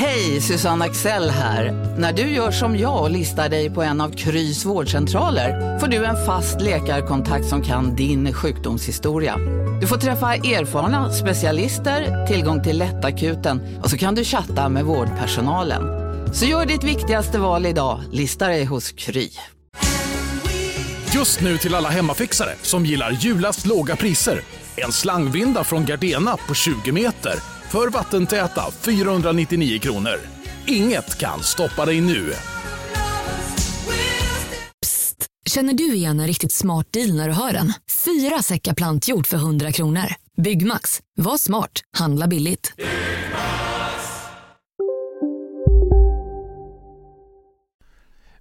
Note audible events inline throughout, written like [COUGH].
Hej, Susanne Axel här. När du gör som jag och listar dig på en av Krys vårdcentraler får du en fast läkarkontakt som kan din sjukdomshistoria. Du får träffa erfarna specialister, tillgång till lättakuten och så kan du chatta med vårdpersonalen. Så gör ditt viktigaste val idag, listar dig hos Kry. Just nu till alla hemmafixare som gillar julast låga priser. En slangvinda från Gardena på 20 meter för vattentäta 499 kronor. Inget kan stoppa dig nu. Psst! Känner du igen en riktigt smart deal när du hör den? Fyra säckar plantjord för 100 kronor. Byggmax. Var smart. Handla billigt.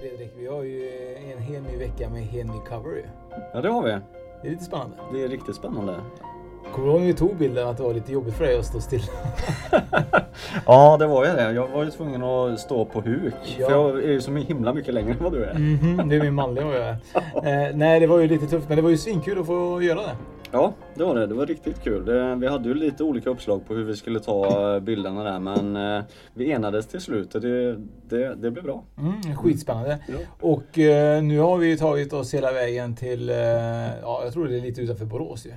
Fredrik, vi har ju en hel ny vecka med en hel ny cover ju. Ja, det har vi. Det är lite spännande. Det är riktigt spännande. Kommer du ihåg när vi tog bilden att det var lite jobbigt för dig att stå still? [LAUGHS] Ja, det var ju det. Jag var ju tvungen att stå på huk. Ja. För jag är ju så himla mycket längre än vad du är. Mhm, det är min manliga vad jag är. [LAUGHS] Eh, nej, det var ju lite tufft, men det var ju svinkul att få göra det. Ja, det var det. Det var riktigt kul. Det, vi hade ju lite olika uppslag på hur vi skulle ta eh, bilderna där men eh, vi enades till slut och det, det, det blev bra. Mm, skitspännande. Ja. Och eh, nu har vi tagit oss hela vägen till, eh, ja jag tror det är lite utanför Borås ju.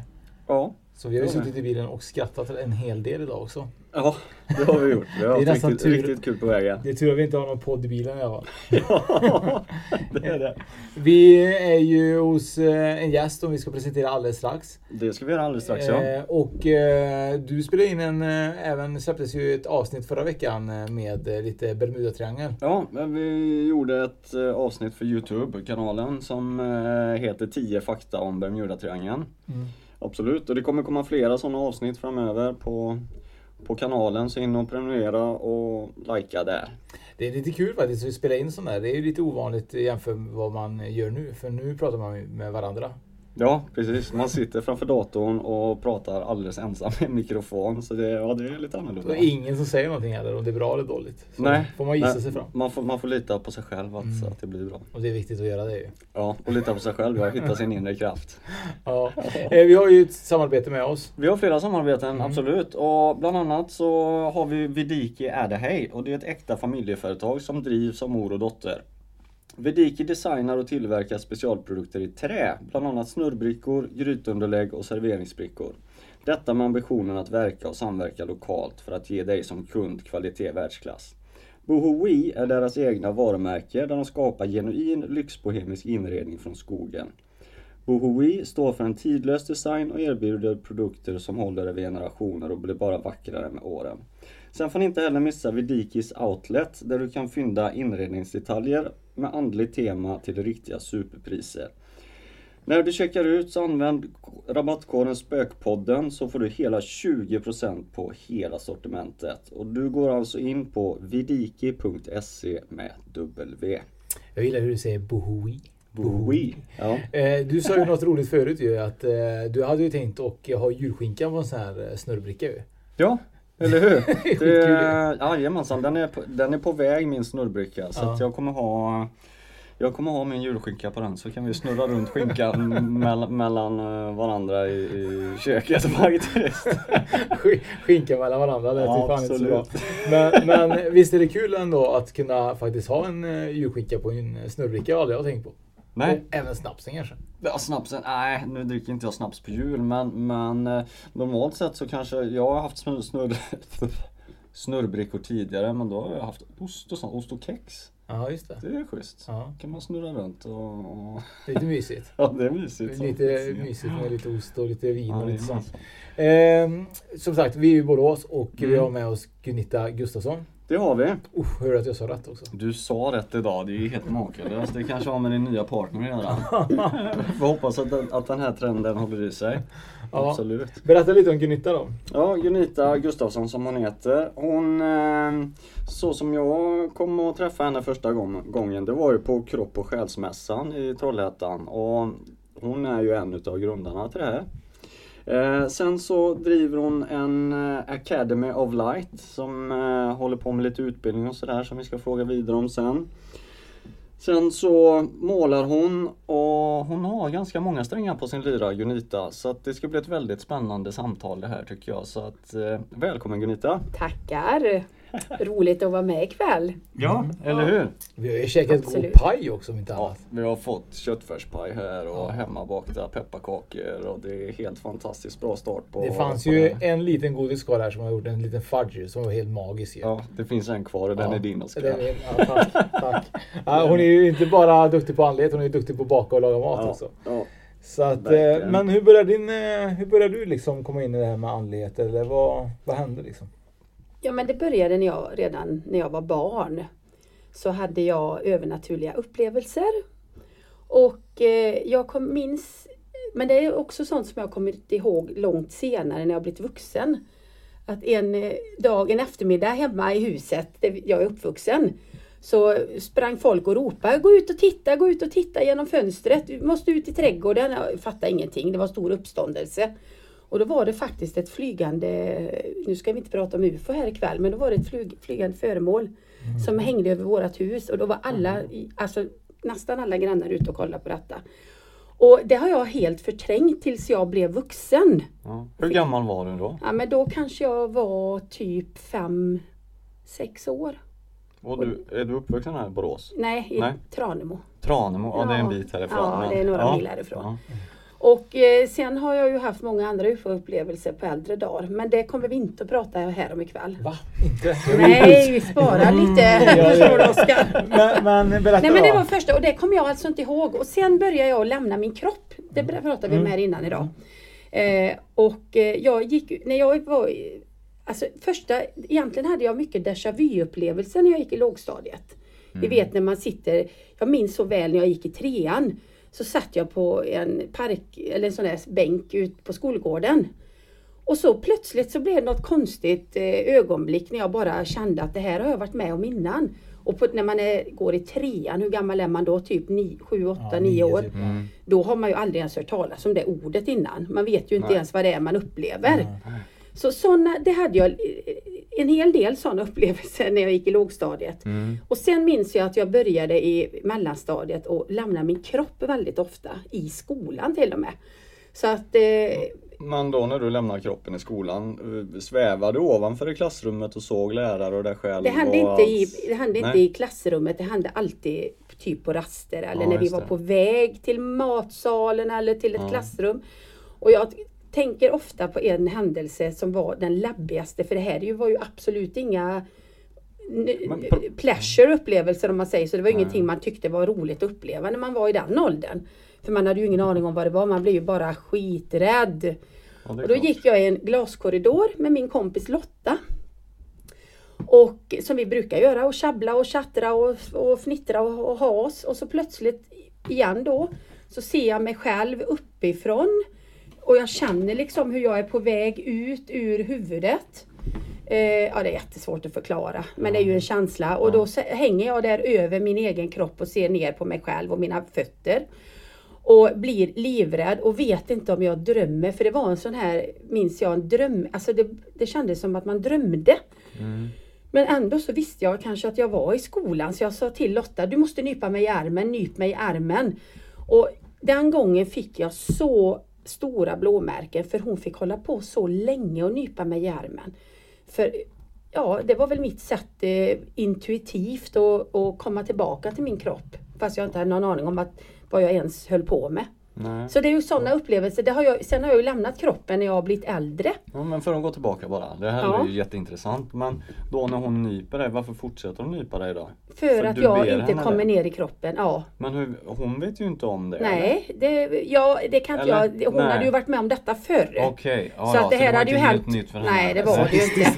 Ja, Så vi har ju suttit i bilen och skrattat en hel del idag också. Ja det har vi gjort. Vi har Det är haft riktigt, tur. riktigt kul på vägen. Det är tur att vi inte har någon podd i bilen i alla fall. Ja, det är det. Vi är ju hos eh, en gäst som vi ska presentera alldeles strax. Det ska vi göra alldeles strax ja. Eh, och eh, du spelade in en, även släpptes ju ett avsnitt förra veckan med lite Bermudatriangel. Ja, men vi gjorde ett avsnitt för Youtube-kanalen som heter 10 fakta om Bermudatriangeln. Mm. Absolut, och det kommer komma flera sådana avsnitt framöver på, på kanalen så in och prenumerera och likea där. Det är lite kul faktiskt att spela in sånt där. Det är ju lite ovanligt jämfört med vad man gör nu. För nu pratar man med varandra. Ja, precis. Man sitter framför datorn och pratar alldeles ensam med mikrofon. Så det, ja, det är lite annorlunda. Och ingen som säger någonting heller om det är bra eller dåligt. Så Nej, får man gissa nej, sig fram. Man får, man får lita på sig själv att, Mm. att det blir bra. Och det är viktigt att göra det ju. Ja, och lita på sig själv. Jag hittar sin inre kraft. [LAUGHS] Ja. Eh, vi har ju ett samarbete med oss. Vi har flera samarbeten, Mm. absolut. Och bland annat så har vi Vidiki Ädehej och det är ett äkta familjeföretag som drivs av mor och dotter. Vidiki designar och tillverkar specialprodukter i trä, bland annat snurrbrickor, grytunderlägg och serveringsbrickor. Detta med ambitionen att verka och samverka lokalt för att ge dig som kund kvalitet världsklass. Bohoi är deras egna varumärke där de skapar genuin lyxbohemisk inredning från skogen. Bohoi står för en tidlös design och erbjuder produkter som håller över generationer och blir bara vackrare med åren. Sen får ni inte heller missa Vidikis Outlet där du kan fynda inredningsdetaljer med andligt tema till riktiga superpriser. När du checkar ut så använd rabattkoden Spökpodden så får du hela 20% på hela sortimentet. Och du går alltså in på vidiki.se med W. Jag gillar hur du säger bohoi. Bohoi. Ja. Eh, du sa ju något roligt förut ju att eh, du hade ju tänkt att ha julskinka på en sån här eh, snurrbricka ju. Ja, eller hur? [LAUGHS] Det, jajamensan, den är, på, den är på väg min snurrbricka. Så Ja. jag kommer ha jag kommer ha min julskinka på den så kan vi snurra runt skinkan [LAUGHS] mellan, mellan eh, varandra i, i köket faktiskt. [LAUGHS] Sk- Skinka mellan varandra lät ju Ja, fan inte så bra. Men, men visst är det kul ändå att kunna faktiskt ha en uh, julskinka på en eh, snurrbricka? Det har aldrig jag tänkt på. Nej, Och även snapsen kanske. ja, snapsen, nej nu dricker inte jag snaps på jul men, men eh, normalt sett så kanske, jag har haft snurr, snurr, [LAUGHS] snurrbrickor tidigare men då har jag haft ost och sånt, ost och kex. Ja, just det. Det är schysst. Ja, kan man snurra runt och... och lite mysigt. [LAUGHS] ja det är mysigt. Lite mysigt med lite ost och lite vin Ja, och lite sånt. Ehm, som sagt, vi är i Borås och vi Mm. har med oss Gunita Gustafsson. Det har vi. Usch, hörde att jag sa rätt också. Du sa rätt idag, det är ju helt makalöst. Det kanske har med din nya partner att göra. [LAUGHS] Får hoppas att den, att den här trenden håller i sig. Ja. Absolut. Berätta lite om Gunita då. Ja, Gunita Gustafsson som hon heter. Hon, eh, så som jag kom att träffa henne första gång- gången, det var ju på Kropp och själsmässan i Trollhättan. Och hon är ju en utav grundarna till det här. Eh, sen så driver hon en eh, Academy of Light som eh, håller på med lite utbildning och sådär som vi ska fråga vidare om sen. Sen så målar hon och hon har ganska många strängar på sin lyra Gunita så att det ska bli ett väldigt spännande samtal det här tycker jag. Så att eh, välkommen Gunita! Tackar! Roligt att vara med ikväll. Ja, eller hur? Vi har ju käkat god paj också om inte Ja, annat. vi har fått köttfärspaj här och hemmabakta pepparkakor och det är helt fantastiskt bra start på Det fanns på ju det här. en liten godisskål här som har gjort en liten fudge som var helt magisk. Ja, det finns en kvar och den Ja. är din Oskar. är, ja, tack, tack. Ja, hon är ju inte bara duktig på andlighet, hon är ju duktig på att baka och laga mat Ja, också. ja. Så att, eh, men hur började, din, eh, hur började du liksom komma in i det här med andlighet? Eller vad, vad hände liksom? Ja men det började när jag, redan när jag var barn. Så hade jag övernaturliga upplevelser. Och eh, jag kom, minns, men det är också sånt som jag kommit ihåg långt senare när jag blivit vuxen. Att en eh, dag, en eftermiddag hemma i huset där jag är uppvuxen så sprang folk och ropade gå ut och titta, gå ut och titta genom fönstret. Du måste ut i trädgården. Jag fattade ingenting, det var stor uppståndelse. Och då var det faktiskt ett flygande, nu ska vi inte prata om UFO här ikväll, men då var det ett flyg, flygande föremål som hängde över vårt hus och då var alla, i- alltså nästan alla grannar ute och kollade på detta. Och det har jag helt förträngt tills jag blev vuxen. Ja. Hur gammal var du då? Ja men då kanske jag var typ fem, sex år. Och du, är du uppvuxen här i Borås? Nej, i Nej. Tranemo. Tranemo, ja, det är en bit härifrån. Ja, det är några ja. mil härifrån. Ja. Och eh, sen har jag ju haft många andra UFO-upplevelser på äldre dagar. Men det kommer vi inte att prata här om ikväll. Va? Inte? Nej, vi sparar lite. ja, Förstår du ja. Oskar? Men, men berätta Nej men det var första och det kommer jag alltså inte ihåg. Och sen började jag lämna min kropp. Det pratade vi om här innan idag. Eh, och eh, jag gick, när jag var Alltså första, egentligen hade jag mycket déjà vu-upplevelser när jag gick i lågstadiet. Ni vet när man sitter, jag minns så väl när jag gick i trean. Så satt jag på en park, eller en sån där bänk ut på skolgården. Och så plötsligt så blev det något konstigt eh, ögonblick när jag bara kände att det här har jag varit med om innan. Och på, när man är, går i trean, hur gammal är man då? Typ 7, 8, Ja, 9 nio år. typ, ja. Då har man ju aldrig ens hört talas om det ordet innan. Man vet ju inte Nej. ens vad det är man upplever. Så såna, det hade jag en hel del sådana upplevelser när jag gick i lågstadiet. Och sen minns jag att jag började i mellanstadiet och lämna min kropp väldigt ofta. I skolan till och med. Så att eh, Men då när du lämnar kroppen i skolan, eh, svävade du ovanför i klassrummet och såg lärare och dig själv? Det hände inte, i, allt? det hände inte i klassrummet, det hände alltid typ på raster eller Ja, när vi var det. på väg till matsalen eller till ett Ja. klassrum. Och jag tänker ofta på en händelse som var den labbigaste, för det här var ju absolut inga Men pleasure upplevelser om man säger så. Det var ju ingenting man tyckte var roligt att uppleva när man var i den åldern. För man hade ju ingen aning om vad det var, man blev ju bara skiträdd. Ja, Och då klart. gick jag i en glaskorridor med min kompis Lotta. Och som vi brukar göra och tjabbla och tjattra och, och fnittra och, och ha oss. Och så plötsligt igen då så ser jag mig själv uppifrån. Och jag känner liksom hur jag är på väg ut ur huvudet. Eh, ja det är jättesvårt att förklara. Men det är ju en känsla. Och då hänger jag där över min egen kropp och ser ner på mig själv och mina fötter. Och blir livrädd och vet inte om jag drömmer. För det var en sån här, minns jag, en dröm. Alltså det, det kändes som att man drömde. Men ändå så visste jag kanske att jag var i skolan. Så jag sa till Lotta, du måste nypa mig i armen, nyp mig i armen. Och den gången fick jag så stora blåmärken för hon fick hålla på så länge och nypa mig i armen. För ja, det var väl mitt sätt eh, intuitivt att, komma tillbaka till min kropp. Fast jag inte hade någon aning om att, vad jag ens höll på med. Nej. Så det är ju sådana upplevelser. Det har jag, sen har jag ju lämnat kroppen när jag har blivit äldre. Ja, men för att gå tillbaka bara. Det här Ja. är ju jätteintressant. Men då när hon nyper dig, varför fortsätter hon nypa dig då? För, För att jag inte kommer det? ner i kroppen. Ja. Men hur, hon vet ju inte om det. eller? Nej, det, ja, det kan inte jag. Hon Nej. hade ju varit med om detta förr. Okej, ja, så ja, att det så här var hade ju hänt. nytt för henne. Nej, det var det ju inte. [LAUGHS]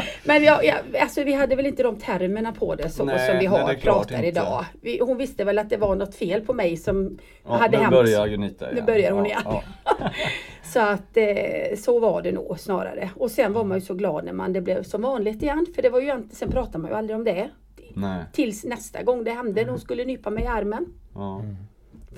[LAUGHS] Men jag, jag, alltså vi hade väl inte de termerna på det så, Nej, som vi nej, har klart pratar idag. Vi, hon visste väl att det var något fel på mig som Ja, hade nu hänt. börjar Gunita Nu igen. börjar hon ja, igen. Ja. [LAUGHS] Så att eh, så var det nog snarare. Och sen var man ju så glad när man det blev som vanligt igen. För det var ju inte, sen pratade man ju aldrig om det. Nej. Tills nästa gång det hände. De skulle nypa mig i armen. Ja.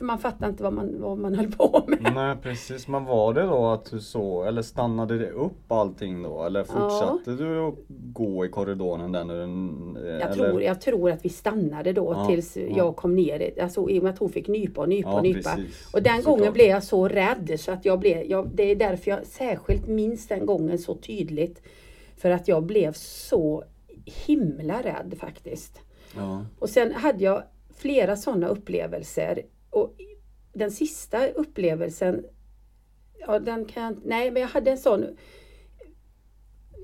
För man fattade inte vad man, vad man höll på med. Nej precis, men var det då att du så, eller stannade det upp allting då? Eller fortsatte du att gå i korridoren där när den... eh, Jag eller? tror, jag tror att vi stannade då Ja, tills ja. jag kom ner. Alltså, I och med att hon fick nypa och nypa Ja, och nypa. precis. Och den Såklart. gången blev jag så rädd så att jag blev, jag, det är därför jag särskilt minns den gången så tydligt. För att jag blev så himla rädd faktiskt. Ja. Och sen hade jag flera sådana upplevelser. Och den sista upplevelsen, ja den kan jag, nej men jag hade en sån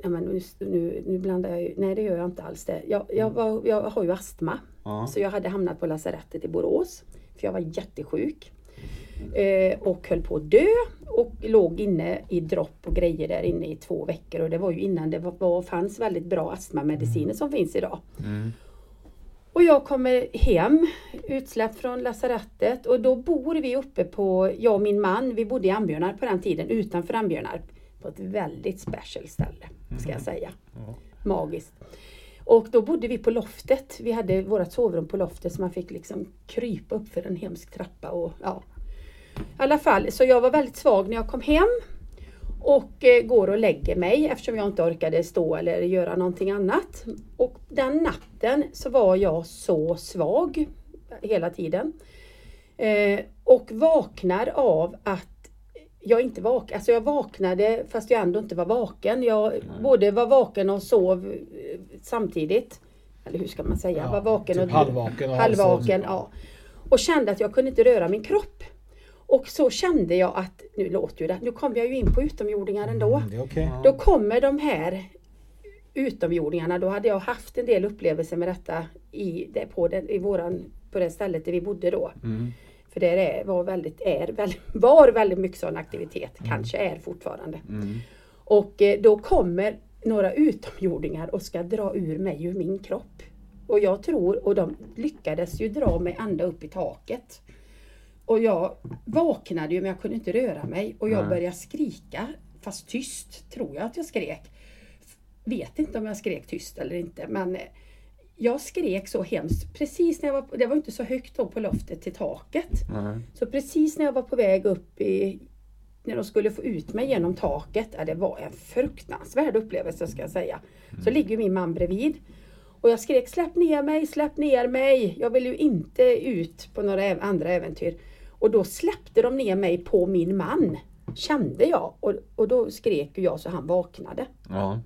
Nej, men nu, nu, nu blandar jag ju, nej det gör jag inte alls det. Jag, jag, var, jag har ju astma. Ja. Så jag hade hamnat på lasarettet i Borås. För jag var jättesjuk. Eh, och höll på att dö. Och låg inne i dropp och grejer där inne i två veckor. Och det var ju innan det var, var, fanns väldigt bra astmamediciner som finns idag. Mm. Och jag kommer hem, utsläppt från lasarettet och då bor vi uppe på, jag och min man, vi bodde i Ambjörnarp på den tiden, utanför Ambjörnarp. På ett väldigt special ställe, ska jag säga. Magiskt. Och då bodde vi på loftet. Vi hade vårt sovrum på loftet så man fick liksom krypa upp för en hemsk trappa och ja. I alla fall, så jag var väldigt svag när jag kom hem. Och eh, går och lägger mig eftersom jag inte orkade stå eller göra någonting annat. Och den natten så var jag så svag hela tiden. Eh, och vaknar av att jag inte vaknade. Alltså jag vaknade fast jag ändå inte var vaken. Jag både var vaken och sov eh, samtidigt. Eller hur ska man säga? Ja, var vaken typ och halvvaken och halvvaken. halvsov. Ja. Och kände att jag kunde inte röra min kropp. Och så kände jag att, nu låter ju det, nu kom jag ju in på utomjordingar ändå. Mm, det är okej. Då kommer de här utomjordingarna, då hade jag haft en del upplevelser med detta i, det, på, den, i våran, på det stället där vi bodde då. Mm. För det är, var, väldigt, är, väldigt, [LAUGHS] var väldigt mycket sån aktivitet, kanske är fortfarande. Mm. Och eh, då kommer några utomjordingar och ska dra ur mig ur min kropp. Och jag tror, och de lyckades ju dra mig ända upp i taket. Och jag vaknade ju men jag kunde inte röra mig och jag Nej. började skrika, fast tyst tror jag att jag skrek. Vet inte om jag skrek tyst eller inte men jag skrek så hemskt precis när jag var, det var inte så högt då på loftet till taket. Nej. Så precis när jag var på väg upp i, när de skulle få ut mig genom taket, ja, det var en fruktansvärd upplevelse ska jag säga. Så ligger min man bredvid. Och jag skrek släpp ner mig, släpp ner mig. Jag vill ju inte ut på några andra äventyr. Och då släppte de ner mig på min man. Kände jag. Och, och då skrek jag så han vaknade. Ja.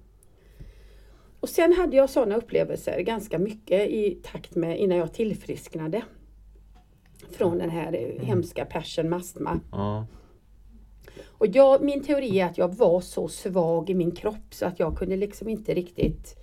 Och sen hade jag sådana upplevelser ganska mycket i takt med innan jag tillfrisknade. Från den här eh, hemska persen med astma. Ja. Och jag, min teori är att jag var så svag i min kropp så att jag kunde liksom inte riktigt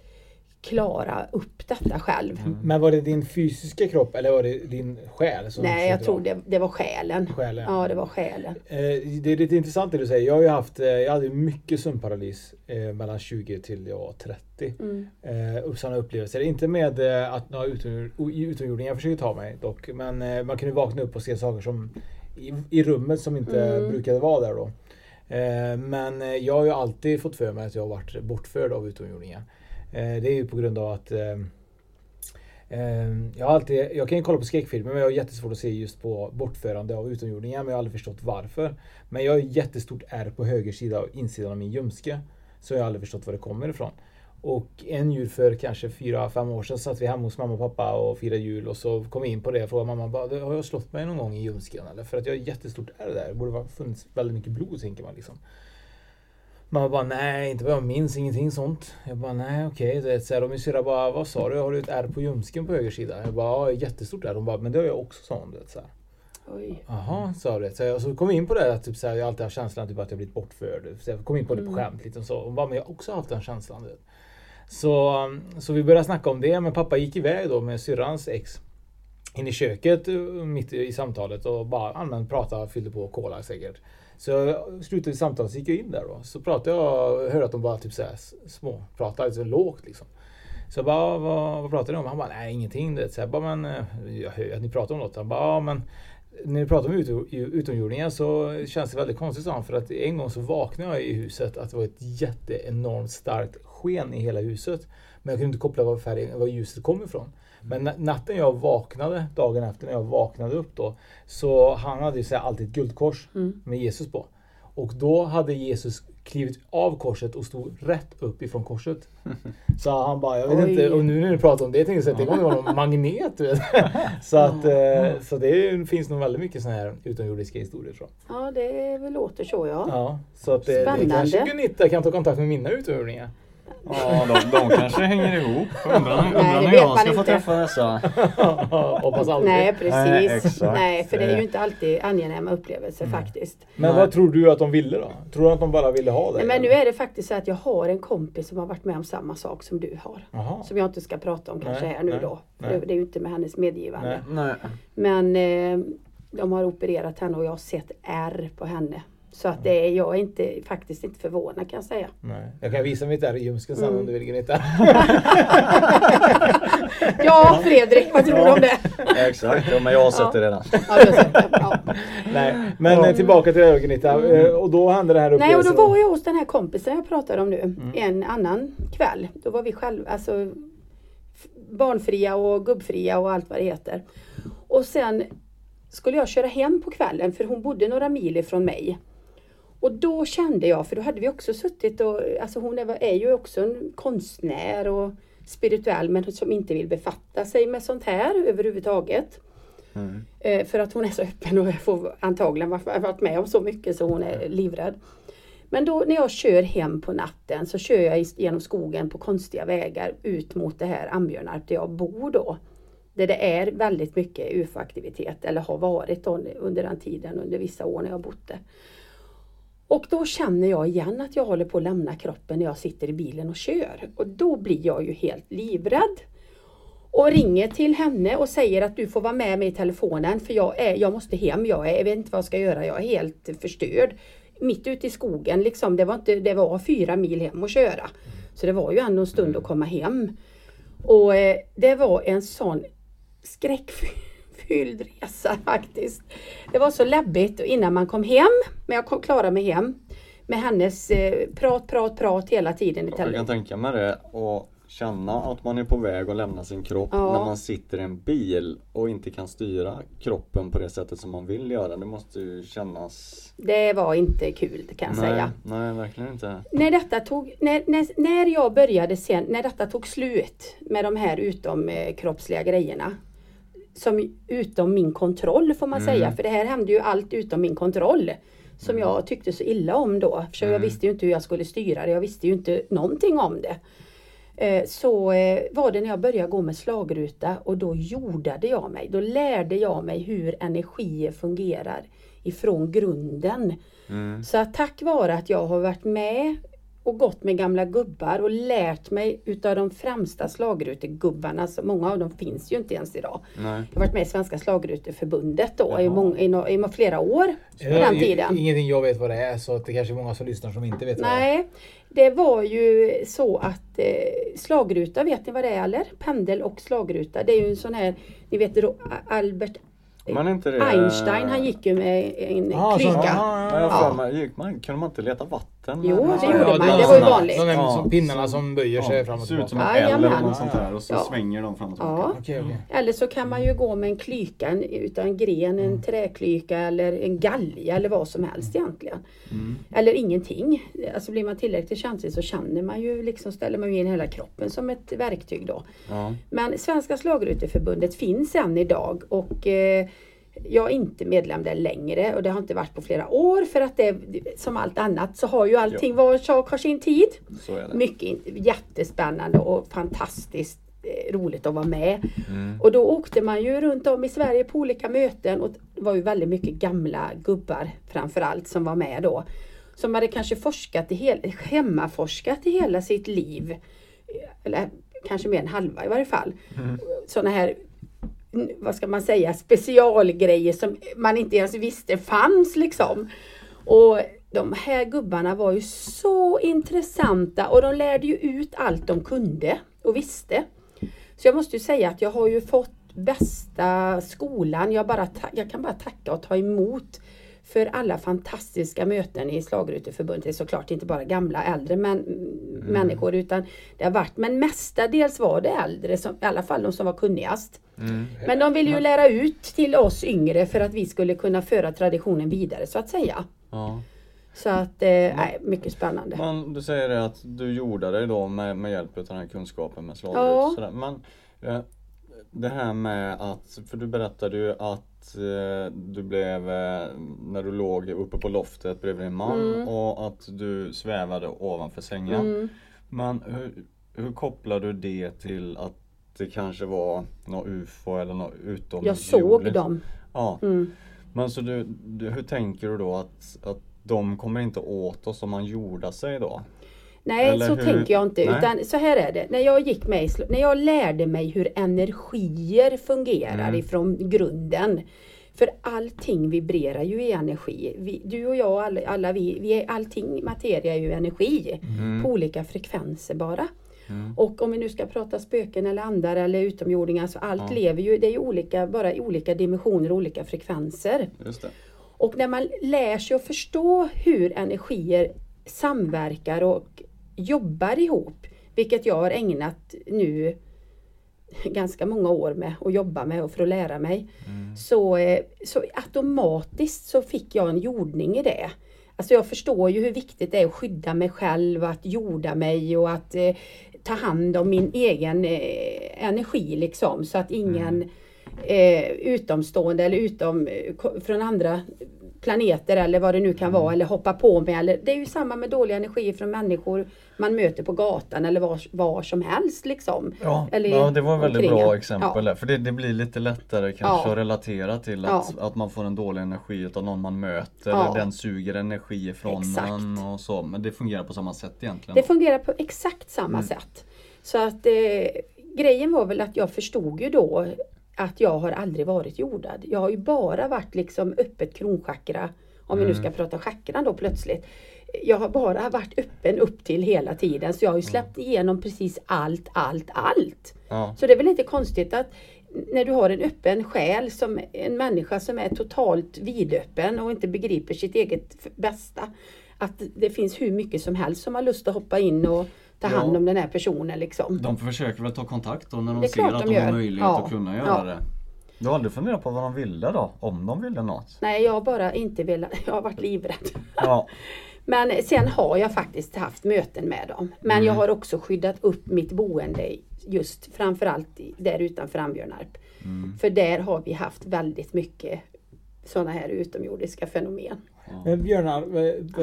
klara upp detta själv. Men var det din fysiska kropp eller var det din själ? Som Nej, jag tror det, det var själen. Själen. Ja, det var själen. Eh, Det är lite intressant det du säger. Jag har ju haft, eh, jag hade mycket sömnparalys eh, mellan 20 till jag var 30. Mm. Eh, sådana upplevelser. Inte med eh, att några utomjordingar försöker ta mig dock. Men eh, man kunde vakna upp och se saker som i, i rummet som inte Mm. brukade vara där då. Men jag har ju alltid fått för mig att jag har varit bortförd av utomjordingar. Eh, det är ju på grund av att eh, eh, jag, har alltid, jag kan ju kolla på skräckfilmer men jag har jättesvårt att se just på bortförande av utomjordingar men jag har aldrig förstått varför. Men jag har ett jättestort ärr på höger sida och insidan av min ljumske. Så jag har aldrig förstått var det kommer ifrån. Och en jul för kanske 4-5 år sedan satt vi hemma hos mamma och pappa och firade jul och så kom vi in på det och frågade mamma har jag slått mig någon gång i ljumsken eller? För att jag har jättestort ärr där. Det borde ha funnits väldigt mycket blod tänker man liksom. Mamma bara nej, inte vad jag minns, ingenting sånt. Jag bara nej okej. Okay. Så här, och min syrra bara vad sa du? Har du ett ärr på ljumsken på höger sida? Jag bara ja, jättestort ärr. Hon bara men det har jag också sa hon. vet, Så här. Oj. Jaha, sa du. Så, jag, så kom vi in på det att typ, så här, jag alltid haft känslan typ, att jag blivit bortförd. Så jag kom in på det på Mm. skämt och så. Hon bara, men jag har också haft den känslan. vet. Så, så vi började snacka om det. Men pappa gick iväg då med syrrans ex. In i köket eh, mitt i samtalet och bara allmänt pratade, fyllde på cola säkert. Så jag slutade samtalet så gick jag in där då. Så pratade jag och hörde att de bara typ såhär små pratade lågt liksom. Så jag bara, vad, vad pratar ni om? Han bara, nej ingenting. Det, så jag bara, men eh, jag hör att ni pratar om något. Han bara, ja men när ni pratar om utomjordingar så känns det väldigt konstigt sa han. För att en gång så vaknade jag i huset att det var ett jätteenormt starkt sken i hela huset. Men jag kunde inte koppla var, färgen, var ljuset kom ifrån. Men natten jag vaknade, dagen efter när jag vaknade upp då, så han hade ju så här alltid ett guldkors Mm. med Jesus på. Och då hade Jesus klivit av korset och stod rätt upp ifrån korset. [LAUGHS] Så han bara, jag vet Oj. inte, och nu när du pratar om det tänkte jag att det kommer vara någon magnet. Du vet. [LAUGHS] Så, att, eh, så det finns nog väldigt mycket sådana här utomjordiska historier tror jag. Ja, det låter så ja. Ja, så att det, det Spännande. kanske Gunilla kan ta kontakt med mina utomjordingar. Ja, de, de kanske hänger ihop. Undrar, undrar det när jag ska få träffa dessa. [LAUGHS] Hoppas aldrig. Nej, precis. Nej, Nej, för det är ju inte alltid angenäma upplevelser faktiskt. Men Nej. vad tror du att de ville då? Tror du att de bara ville ha? Nej, men nu är det faktiskt så att jag har en kompis som har varit med om samma sak som du har. Jaha. Som jag inte ska prata om kanske Nej, här nu nej, då. För nej. det, det är ju inte med hennes medgivande. Nej. Nej. Men eh, de har opererat henne och jag har sett ärr på henne. Så att det är, jag är inte, faktiskt inte förvånad kan jag säga. Nej. Jag kan visa mitt där i ljumsken sen Mm. om du vill Gunilla. [LAUGHS] Ja Fredrik, vad tror du om det? Exakt, ja, men jag har sett det redan. Ja, sett det. Ja. Nej, men eh, tillbaka till det här Gunilla. Eh, Och då hände det här Mm. Nej, och då upplevelsen. var jag hos den här kompisen jag pratade om nu Mm. en annan kväll. Då var vi själva, alltså barnfria och gubbfria och allt vad det heter. Och sen skulle jag köra hem på kvällen för hon bodde några mil ifrån mig. Och då kände jag, för då hade vi också suttit och, alltså hon är, är ju också en konstnär och spirituell men som inte vill befatta sig med sånt här överhuvudtaget. Eh, för att hon är så öppen och får antagligen varit med om så mycket så hon är livrädd. Men då när jag kör hem på natten så kör jag genom skogen på konstiga vägar ut mot det här Ambjörnarp där jag bor då. Där det är väldigt mycket UFO-aktivitet eller har varit under den tiden, under vissa år när jag bott där. Och då känner jag igen att jag håller på att lämna kroppen när jag sitter i bilen och kör. Och då blir jag ju helt livrädd. Och ringer till henne och säger att du får vara med mig i telefonen för jag, är, jag måste hem, jag, är, jag vet inte vad jag ska göra, jag är helt förstörd. Mitt ute i skogen liksom, det var, inte, det var fyra mil hem att köra. Så det var ju ändå en stund att komma hem. Och eh, det var en sån skräckfylld resa [LAUGHS] faktiskt. Det var så läbbigt innan man kom hem, men jag kom, klarade mig hem. Med hennes eh, prat, prat, prat hela tiden i Jag kan tänka mig det och känna att man är på väg att lämna sin kropp Ja. när man sitter i en bil och inte kan styra kroppen på det sättet som man vill göra. Det måste ju kännas... Det var inte kul kan jag nej, säga. nej, verkligen inte. när detta tog, när, när, när jag började sen, när detta tog slut med de här utomkroppsliga grejerna. Som utom min kontroll får man säga, för det här hände ju allt utom min kontroll. Som jag tyckte så illa om då. För jag visste ju inte hur jag skulle styra det, jag visste ju inte någonting om det. Eh, Så eh, var det när jag började gå med slagruta och då jordade jag mig. Då lärde jag mig hur energier fungerar ifrån grunden. Så att tack vare att jag har varit med och gått med gamla gubbar och lärt mig utav de främsta slagrutegubbarna, så många av dem finns ju inte ens idag. Nej. Jag har varit med i Svenska slagruteförbundet då i, många, i, no, i flera år på Ja, den tiden. Ingenting jag vet vad det är så det kanske är många som lyssnar som inte vet vad det är. Nej, det var ju så att eh, slagruta, vet ni vad det är eller? Pendel och slagruta, det är ju en sån här, ni vet Albert Men är inte det... Einstein, han gick ju med en Ah, så- klyka. ah, Ja. får mig, gick man, kunde man inte leta vatten? Jo, med- det gjorde ja, man. Det en var ju vanligt. De där som pinnarna som böjer sig fram och ser ut som tillbaka. en L eller något sånt där och så Ja. svänger de fram och tillbaka. Ja. Okej, okej. Eller så kan man ju gå med en klyka en- utan en gren, en träklyka eller en galja eller vad som helst egentligen. Eller ingenting. Alltså blir man tillräckligt känslig så känner man ju liksom, ställer man ju in hela kroppen som ett verktyg då. Ja. Men Svenska slagruteförbundet finns än idag och eh, jag är inte medlem där längre och det har inte varit på flera år för att det som allt annat så har ju allting var sak har sin tid. Mycket jättespännande och fantastiskt eh, roligt att vara med. Och då åkte man ju runt om i Sverige på olika möten och det var ju väldigt mycket gamla gubbar framförallt som var med då. Som hade kanske forskat i hel, hemmaforskat i hela sitt liv. Eller kanske mer än halva i varje fall. Sådana här vad ska man säga, specialgrejer som man inte ens visste fanns liksom. Och de här gubbarna var ju så intressanta och de lärde ju ut allt de kunde och visste. Så jag måste ju säga att jag har ju fått bästa skolan. Jag, bara jag kan bara tacka och ta emot för alla fantastiska möten i Slagruteförbundet. Det är såklart inte bara gamla äldre men, mm. människor utan det har varit, men mestadels var det äldre, som, i alla fall de som var kunnigast. Mm. Men de ville ju lära ut till oss yngre för att vi skulle kunna föra traditionen vidare så att säga. Ja. Så att, eh, nej, mycket spännande. Men du säger det att du gjorde dig då med, med hjälp av den här kunskapen med slagrut. Ja. Men eh, det här med att, för du berättade ju att eh, du blev, eh, när du låg uppe på loftet bredvid din man mm. och att du svävade ovanför sängen. Mm. Men hur, hur kopplar du det till att det kanske var något UFO eller något utom Jag såg dem. Ja. Mm. Men så du, du, hur tänker du då att, att de kommer inte åt oss om man jordar sig då? Nej, Eller så hur? tänker jag inte. Nej. Utan så här är det. När jag gick med när jag lärde mig hur energier fungerar mm. ifrån grunden. För allting vibrerar ju i energi. Vi, du och jag, alla, alla vi, vi allting materia är ju energi. Mm. På olika frekvenser bara. Mm. Och om vi nu ska prata spöken eller andar eller utomjordingar, så allt ja. lever ju, det är ju olika, bara i olika dimensioner och olika frekvenser. Och när man lär sig att förstå hur energier samverkar och jobbar ihop, vilket jag har ägnat nu ganska många år med att jobba med och för att lära mig. Mm. Så, eh, så automatiskt så fick jag en jordning i det. Alltså jag förstår ju hur viktigt det är att skydda mig själv, att jorda mig och att eh, ta hand om min egen eh, energi liksom så att ingen mm. eh, utomstående eller utom eh, från andra planeter eller vad det nu kan mm. vara eller hoppa på mig. Eller, det är ju samma med dålig energi från människor man möter på gatan eller var, var som helst. Liksom. Ja, eller ja det var ett väldigt bra exempel ja. för det, det, blir lite lättare kanske ja. att relatera till att, ja. att man får en dålig energi av någon man möter. Ja. Den suger energi ifrån exakt. en och så. Men det fungerar på samma sätt egentligen. Det fungerar på exakt samma mm. sätt. Så att eh, grejen var väl att jag förstod ju då att jag har aldrig varit jordad. Jag har ju bara varit liksom öppet kronchakra, om mm. vi nu ska mm. prata chakran då plötsligt. Jag har bara varit öppen upp till hela tiden så jag har ju släppt igenom precis allt, allt, allt. Ja. Så det är väl inte konstigt att när du har en öppen själ som en människa som är totalt vidöppen och inte begriper sitt eget bästa. Att det finns hur mycket som helst som har lust att hoppa in och ta hand om den här personen. Liksom. De försöker väl ta kontakt då när de ser att de, de har möjlighet ja. att kunna göra ja. det. Du har aldrig funderat på vad de ville då? Om de ville något? Nej, jag har bara inte velat. [LAUGHS] Jag har varit livrädd. Ja. [LAUGHS] Men sen har jag faktiskt haft möten med dem. Men mm. jag har också skyddat upp mitt boende just framförallt där utanför Ambjörnarp. Mm. För där har vi haft väldigt mycket sådana här utomjordiska fenomen. Ja. Björnar,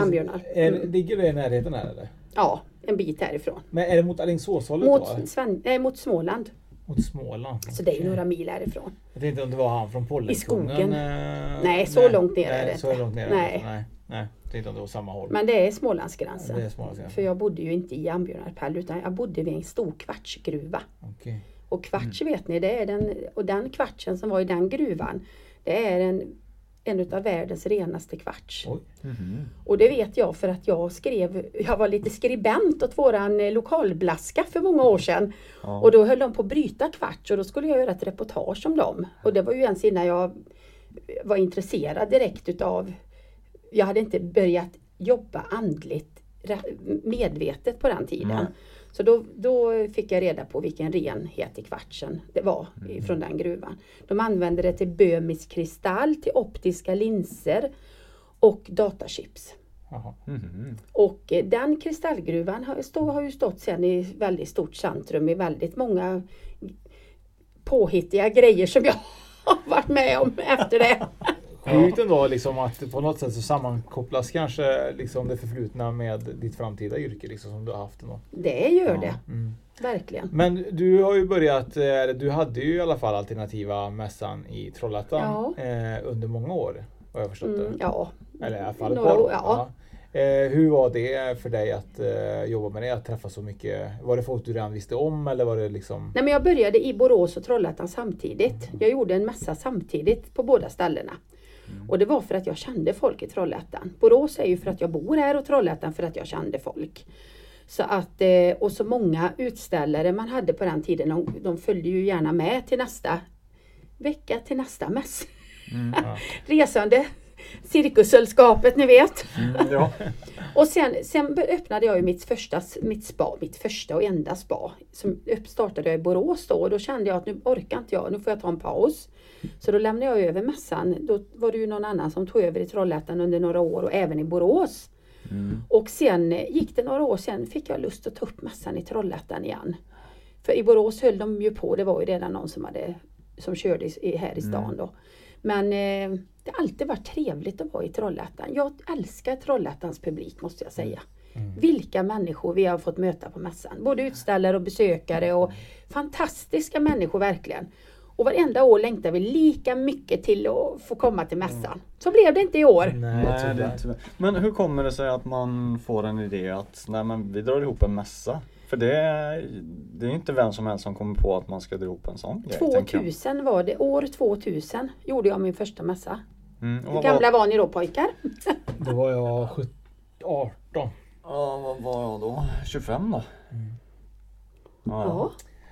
Ambjörnar. Mm. Ligger det i närheten här eller? Ja, en bit härifrån. Men är det mot Alingsåshållet mot, Sven, äh, mot Småland. Mot Småland? Så det är ju några mil härifrån. Jag tänkte om det var han från Pollenkungen? I skogen? Eh, nej, så nej, långt ner är det så långt ner nej. nej. Nej, tänkte om det var samma håll. Men det är Smålandsgränsen. Ja, det är Smålandsgränsen. För jag bodde ju inte i Ambjörnarp utan jag bodde vid en stor kvartsgruva. Okay. Och kvarts mm. vet ni, det är den, och den kvartsen som var i den gruvan, det är en en av världens renaste kvarts. Mm -hmm. Och det vet jag för att jag skrev, jag var lite skribent åt våran eh, lokalblaska för många år sedan. Ja. Och då höll de på att bryta kvarts och då skulle jag göra ett reportage om dem. Och det var ju ens innan jag var intresserad direkt utav, jag hade inte börjat jobba andligt medvetet på den tiden. Nej. Så då, då fick jag reda på vilken renhet i kvartsen det var mm. från den gruvan. De använde det till bömisk kristall, till optiska linser och datachips. Mm. Och eh, den kristallgruvan har, har ju stått sen i väldigt stort centrum i väldigt många påhittiga grejer som jag [LAUGHS] har varit med om efter det. Sjukt ändå liksom att på något sätt så sammankopplas kanske liksom det förflutna med ditt framtida yrke liksom, som du har haft. Ändå. Det gör ja. det. Mm. Verkligen. Men du har ju börjat, eh, du hade ju i alla fall alternativa mässan i Trollhättan ja. eh, under många år. Har jag förstått mm, det? Ja. Eller i alla fall ett par år. Ja. Eh, hur var det för dig att jobba med det, att träffa så mycket? Var det folk du redan visste om eller var det liksom? Nej men jag började i Borås och Trollhättan samtidigt. Jag gjorde en massa samtidigt på båda ställena. Och det var för att jag kände folk i Trollhättan. Borås är ju för att jag bor här och Trollhättan för att jag kände folk. Så att, eh, och så många utställare man hade på den tiden, de, de följde ju gärna med till nästa vecka, till nästa mäss. Mm, [LAUGHS] Resande cirkussällskapet, ni vet. Mm, ja. [LAUGHS] Och sen, sen öppnade jag ju mitt första, mitt spa, mitt första och enda spa. Som startade jag i Borås då och då kände jag att nu orkar inte jag, nu får jag ta en paus. Så då lämnade jag över mässan. Då var det ju någon annan som tog över i Trollhättan under några år och även i Borås. Och sen eh, gick det några år sen fick jag lust att ta upp mässan i Trollhättan igen. För i Borås höll de ju på, det var ju redan någon som, hade, som körde i, här i stan då. Men eh, det har alltid varit trevligt att vara i Trollhättan. Jag älskar Trollhättans publik måste jag säga. Vilka människor vi har fått möta på mässan. Både utställare och besökare och fantastiska människor verkligen. Och varenda år längtar vi lika mycket till att få komma till mässan. Så blev det inte i år. Nej, det. Men hur kommer det sig att man får en idé att nej, men vi drar ihop en mässa? För det är, det är inte vem som helst som kommer på att man ska dra ihop en sån grej. tänker jag. 2000 var det, år 2000 gjorde jag min första mässa. Mm, Hur gamla var, var ni då pojkar? [LAUGHS] Då var jag 17, 18. ja, vad var jag då? 25 då? Ja, Ja.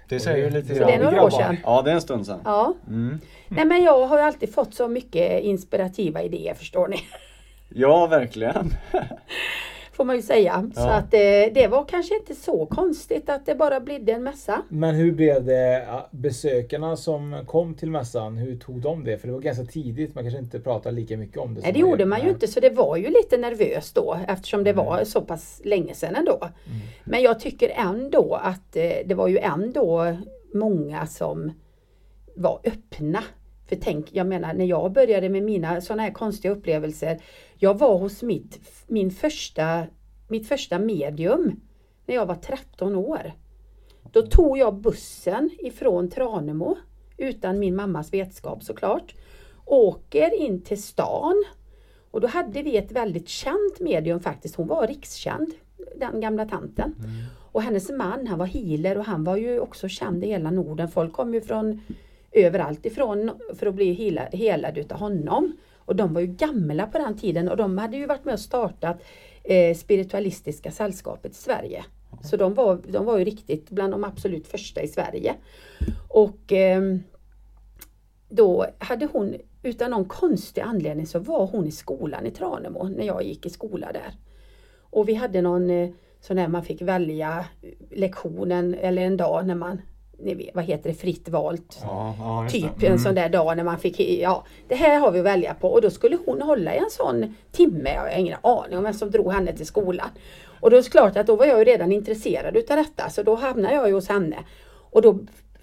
Det säger ju lite Så det är grann. några år sedan. Ja, det är en stund sedan. Ja. Mm. Nej men jag har ju alltid fått så mycket inspirativa idéer förstår ni. Ja, verkligen. [LAUGHS] Får man ju säga. Så Ja. att eh, det var kanske inte så konstigt att det bara blev en mässa. Men hur blev det besökarna som kom till mässan? Hur tog de det? För det var ganska tidigt. Man kanske inte pratade lika mycket om det. Nej det gjorde man ju inte så det var ju lite nervöst då eftersom det var så pass länge sedan ändå. Men jag tycker ändå att eh, det var ju ändå många som var öppna. För tänk, jag menar när jag började med mina sådana här konstiga upplevelser. Jag var hos mitt, min första, mitt första medium när jag var 13 år. Då tog jag bussen ifrån Tranemo utan min mammas vetskap såklart. Åker in till stan och då hade vi ett väldigt känt medium faktiskt. Hon var rikskänd, den gamla tanten. Och hennes man han var healer och han var ju också känd i hela Norden. Folk kom ju från överallt ifrån för att bli healad, helad utav honom. Och de var ju gamla på den tiden och de hade ju varit med och startat eh, Spiritualistiska sällskapet i Sverige. Så de var, de var ju riktigt bland de absolut första i Sverige. Och ehm, då hade hon, utan någon konstig anledning så var hon i skolan i Tranemo när jag gick i skola där. Och vi hade någon eh, sån där man fick välja lektionen eller en dag när man, vad heter det, fritt valt. Ja, ja, Typ. Mm. en sån där dag när man fick, ja det här har vi att välja på och då skulle hon hålla i en sån timme, jag har ingen aning om vem som drog henne till skolan. Och då är det klart att då var jag ju redan intresserad utav detta så då hamnade jag ju hos henne. Och då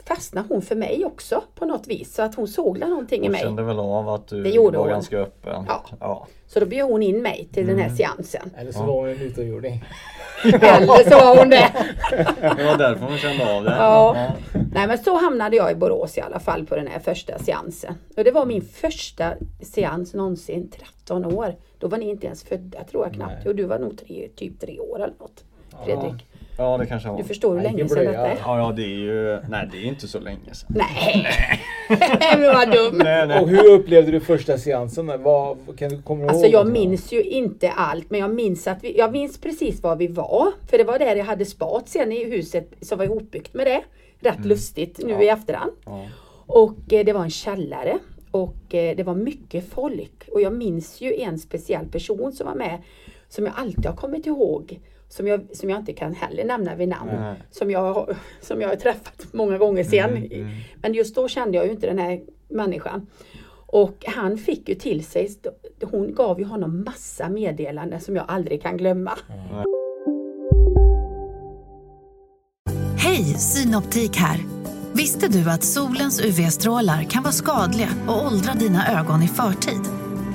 fastnade hon för mig också på något vis så att hon såg någonting i Hon mig. kände väl av att du Det gjorde var hon. ganska öppen. Ja. ja. Så då bjöd hon in mig till den Mm. här seansen. Eller så var hon en utomjording. [LAUGHS] Eller så var hon det. [LAUGHS] Det var därför hon kände av det. Ja. Nej men så hamnade jag i Borås i alla fall på den här första seansen. Och det var min första seans någonsin, 13 år. Då var ni inte ens födda tror jag knappt. Nej. Och du var nog tre, typ tre år eller något. Fredrik. Ja, det kanske var. Du förstår hur Nej, länge sedan detta är. Ja, ja, det är ju... Nej, det är inte så länge sedan. Nej! du var dum! Nej, nej. Och hur upplevde du första seansen? Vad, kan du, kommer du Alltså ihåg jag något? minns ju inte allt men jag minns att vi, jag minns precis var vi var. För det var där jag hade spat sen i huset som var ihopbyggt med det. Rätt lustigt nu i efterhand. Ja. Och eh, det var en källare. Och eh, det var mycket folk. Och jag minns ju en speciell person som var med. Som jag alltid har kommit ihåg. Som jag, som jag inte kan heller nämna vid namn. Som jag, har- som jag har träffat många gånger sen. Mm, Men just då kände jag ju inte den här människan. Och han fick ju till sig, hon gav ju honom massa meddelanden som jag aldrig kan glömma. Hej, Synoptik här. Visste du att solens UV-strålar kan vara skadliga och åldra dina ögon i förtid?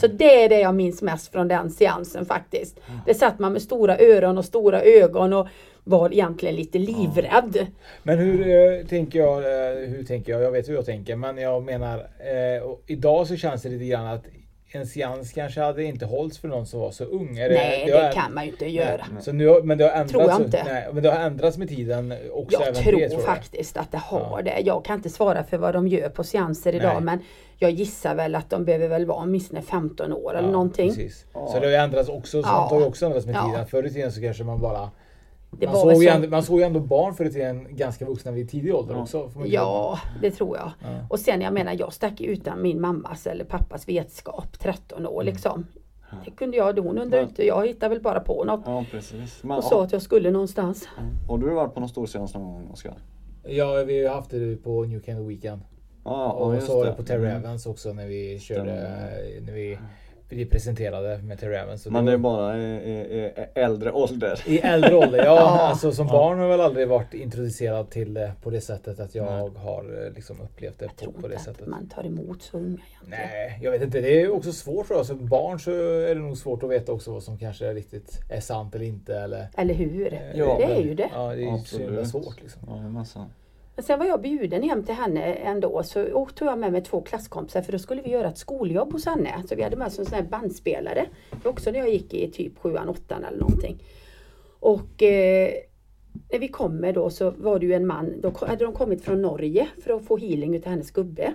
Så det är det jag minns mest från den seansen faktiskt. Det satt man med stora öron och stora ögon och var egentligen lite livrädd. Men hur eh, tänker jag? Eh, hur tänker jag? Jag vet hur jag tänker, men jag menar eh, idag så känns det lite grann att en seans kanske hade inte hållits för någon som var så ung. Är Nej, har det änd- kan man ju inte göra. Nej. Så nu, men det har ändrats, Tror jag inte. Nej, men det har ändrats med tiden också. Jag tror, det, tror jag. faktiskt att det har det. Jag kan inte svara för vad de gör på seanser idag Nej. men jag gissar väl att de behöver väl vara åtminstone 15 år eller Ja, någonting. Precis. Så det har ju ändrats också. Sånt Ja. har ju också ändrats med Ja. tiden. Förr i tiden så kanske man bara Det man, var såg ju ändå, man såg ju ändå barn förr i tiden ganska vuxna vid tidig ålder också. får man inte Ja, det tror jag. Ja. Och sen jag menar, jag stack utan min mammas eller pappas vetskap 13 år Mm. liksom. Det kunde jag, hon undrar inte. Jag hittade väl bara på något Ja, precis. Men, och sa att jag skulle någonstans. Har du varit på någon stor seans någon gång Oskar? Ja, vi har haft det på New of Weekend. Ja, och så var det på Terry Mm. Evans också när vi körde, Stämmer. när vi, vi presenterade med Terry Evans. Det det är bara i, i, i äldre ålder. I äldre ålder, ja. [LAUGHS] Ja. Alltså som Ja. barn har jag väl aldrig varit introducerad till det på det sättet att jag har eh, liksom upplevt det på, på det sättet. Man tar emot så unga egentligen. Nej, jag vet inte. Det är också svårt tror jag. Som barn så är det nog svårt att veta också vad som kanske riktigt är sant eller inte. Eller, Eller hur? Ja, det är ju det. Ja, det är ju så svårt liksom. Jajamensan. Men sen var jag bjuden hem till henne ändå så tog jag med mig två klasskompisar för då skulle vi göra ett skoljobb hos henne. Så vi hade med oss en sån här bandspelare. Det var också när jag gick i typ sjuan, åttan eller någonting. Och eh, när vi kommer då så var det ju en man, då hade de kommit från Norge för att få healing utav hennes gubbe.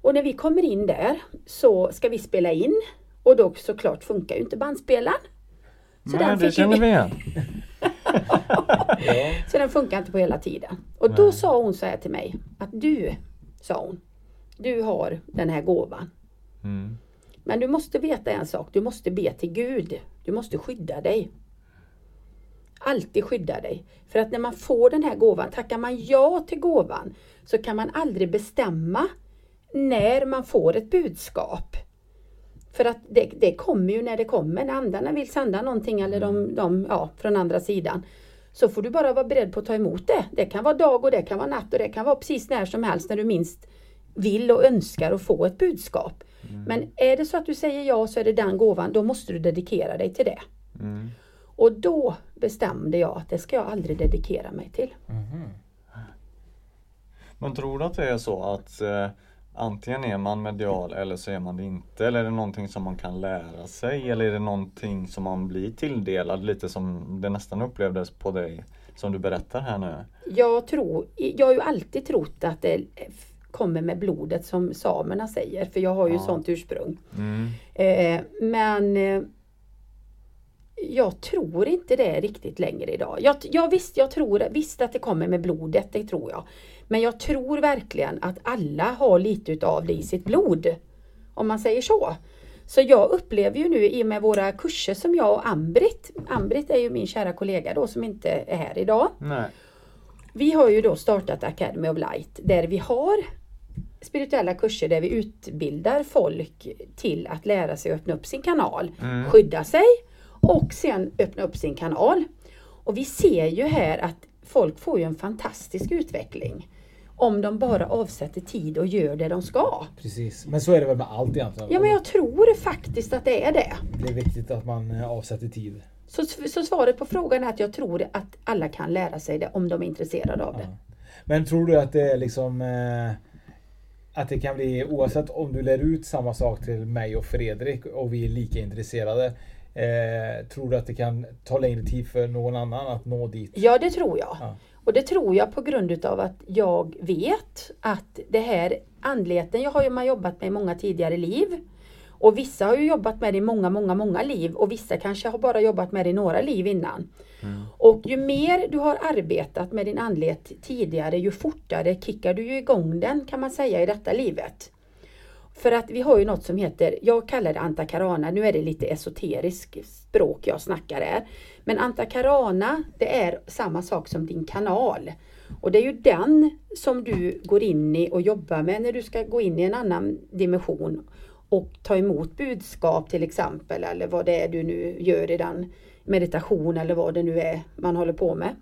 Och när vi kommer in där så ska vi spela in och då såklart funkar ju inte bandspelaren. Så Nej, den det känner vi igen. [LAUGHS] Så den funkar inte på hela tiden. Och då sa hon så här till mig att du, sa hon, du har den här gåvan. Mm. Men du måste veta en sak, du måste be till Gud. Du måste skydda dig. Alltid skydda dig. För att när man får den här gåvan, tackar man ja till gåvan så kan man aldrig bestämma när man får ett budskap. För att det, det kommer ju när det kommer, när andarna vill sända någonting eller de, de, ja, från andra sidan. Så får du bara vara beredd på att ta emot det. Det kan vara dag och det kan vara natt och det kan vara precis när som helst när du minst vill och önskar att få ett budskap. Men är det så att du säger ja så är det den gåvan, då måste du dedikera dig till det. Mm. Och då bestämde jag att det ska jag aldrig dedikera mig till. Men tror du att det är så att eh, antingen är man medial eller så är man det inte? Eller är det någonting som man kan lära sig? Eller är det någonting som man blir tilldelad lite som det nästan upplevdes på dig som du berättar här nu? Jag, tror, jag har ju alltid trott att det kommer med blodet som samerna säger, för jag har ju Ja. sånt ursprung. Mm. Eh, men eh, jag tror inte det riktigt längre idag. Jag, jag, visst, jag tror visst att det kommer med blodet, det tror jag. Men jag tror verkligen att alla har lite utav det i sitt blod. Om man säger så. Så jag upplever ju nu i och med våra kurser som jag och Ambrit, Ambrit är ju min kära kollega då som inte är här idag. Nej. Vi har ju då startat Academy of Light där vi har spirituella kurser där vi utbildar folk till att lära sig att öppna upp sin kanal, Mm. skydda sig och sen öppna upp sin kanal. Och vi ser ju här att folk får ju en fantastisk utveckling om de bara avsätter tid och gör det de ska. Precis, men så är det väl med allt egentligen. Ja men jag tror faktiskt att det är det. Det är viktigt att man eh, avsätter tid. Så, så svaret på frågan är att jag tror att alla kan lära sig det om de är intresserade av det. Men tror du att det är liksom eh, att det kan bli oavsett om du lär ut samma sak till mig och Fredrik och vi är lika intresserade. Eh, tror du att det kan ta längre tid för någon annan att nå dit? Ja, det tror jag. Ja. Och det tror jag på grund utav att jag vet att det här andligheten, jag har ju man jobbat med i många tidigare liv. Och vissa har ju jobbat med det i många, många, många liv och vissa kanske har bara jobbat med det i några liv innan. Och ju mer du har arbetat med din andlighet tidigare, ju fortare kickar du ju igång den kan man säga i detta livet. För att vi har ju något som heter, jag kallar det antakarana, nu är det lite esoterisk språk jag snackar här. Men antakarana, det är samma sak som din kanal. Och det är ju den som du går in i och jobbar med när du ska gå in i en annan dimension och ta emot budskap till exempel eller vad det är du nu gör i den meditation eller vad det nu är man håller på med.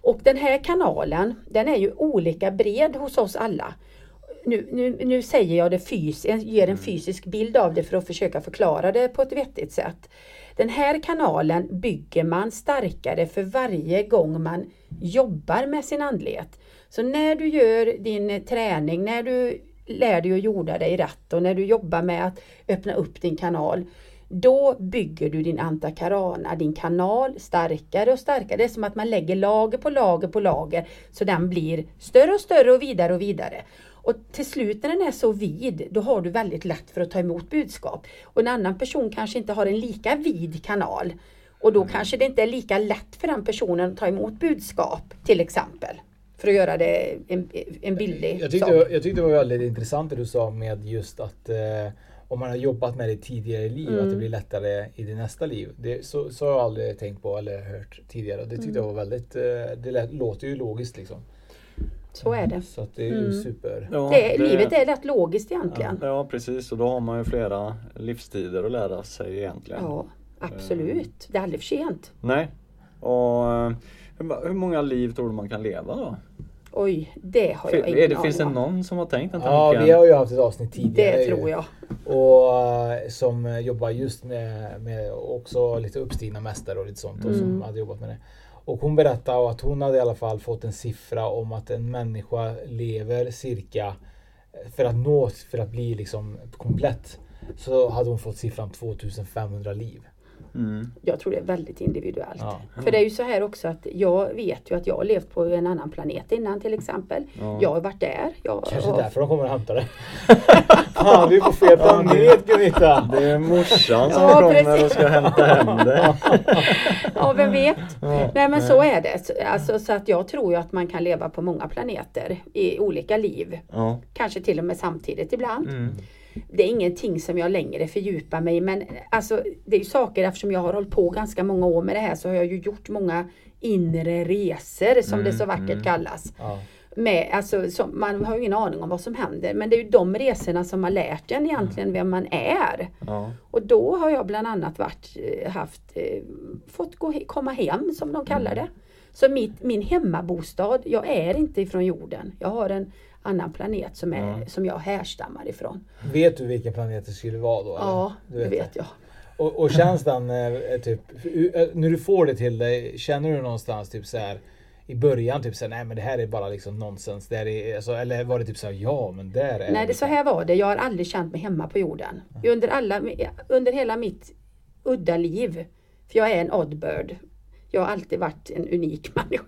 Och den här kanalen den är ju olika bred hos oss alla. Nu, nu, nu säger jag det fysiskt, ger en fysisk bild av det för att försöka förklara det på ett vettigt sätt. Den här kanalen bygger man starkare för varje gång man jobbar med sin andlighet. Så när du gör din träning, när du lär dig att jorda dig rätt och när du jobbar med att öppna upp din kanal, då bygger du din antakarana, din kanal, starkare och starkare. Det är som att man lägger lager på lager på lager så den blir större och större och vidare och vidare. Och till slut när den är så vid, då har du väldigt lätt för att ta emot budskap. Och en annan person kanske inte har en lika vid kanal. Och då kanske det inte är lika lätt för den personen att ta emot budskap, till exempel. För att göra det en, en billig jag tyckte, sak. jag tyckte det var väldigt intressant det du sa med just att eh, om man har jobbat med det tidigare i liv, Mm. att det blir lättare i det nästa liv. Det, så, så har jag aldrig tänkt på eller hört tidigare. Det tyckte Mm. jag var väldigt, eh, det låter ju logiskt liksom. Så är det. Så att det är ju Mm. super. Ja, det, Livet är rätt logiskt egentligen. Ja precis och då har man ju flera livstider att lära sig egentligen. Ja, absolut. Det är aldrig för sent. Nej. Och eh, hur, hur många liv tror du man kan leva då? Oj, det har jag ingen är det, finns det aning någon som har tänkt den Ja, tanken? vi har ju haft ett avsnitt tidigare. Det tror jag. Och eh, som eh, jobbar just med, med också lite uppstigna mästare och lite sånt. Och som Mm. hade jobbat med det. Och hon berättade att hon hade i alla fall fått en siffra om att en människa lever cirka eh, för att nå, för att bli liksom komplett. Så hade hon fått siffran 2500 liv. Mm. Jag tror det är väldigt individuellt. Ja. För det är ju så här också att jag vet ju att jag har levt på en annan planet innan till exempel. Ja. Jag har varit där. Jag Kanske har... därför de kommer och hämtar dig. [LAUGHS] Fan, du är på fel planet Gunita! Det är morsan som Ja, kommer precis. och ska hämta hem det. [LAUGHS] Ja, vem vet? Ja. Nej men så är det. Så- Alltså, så att jag tror ju att man kan leva på många planeter i olika liv. Ja. Kanske till och med samtidigt ibland. Mm. Det är ingenting som jag längre fördjupar mig i men alltså det är ju saker eftersom jag har hållit på ganska många år med det här så har jag ju gjort många inre resor som Mm, det så vackert mm. kallas. Ja. Med, alltså, som, man har ju ingen aning om vad som händer men det är ju de resorna som har lärt en egentligen vem man är. Ja. Och då har jag bland annat varit, eh, haft, eh, fått gå, komma hem som de kallar det. Så mitt, min hemmabostad, jag är inte ifrån jorden. Jag har en annan planet som, är, Ja. som jag härstammar ifrån. Vet du vilken planet det skulle vara då? eller? Ja, Du det vet jag. Och, och känns den typ, när du får det till dig, känner du någonstans typ så här i början typ såhär, nej men det här är bara liksom nonsens. Det är, alltså, eller var det typ såhär, ja men där är Nej, det, så här var det. Jag har aldrig känt mig hemma på jorden. Under, alla, under hela mitt udda liv. För jag är en oddbird. Jag har alltid varit en unik [LAUGHS] människa.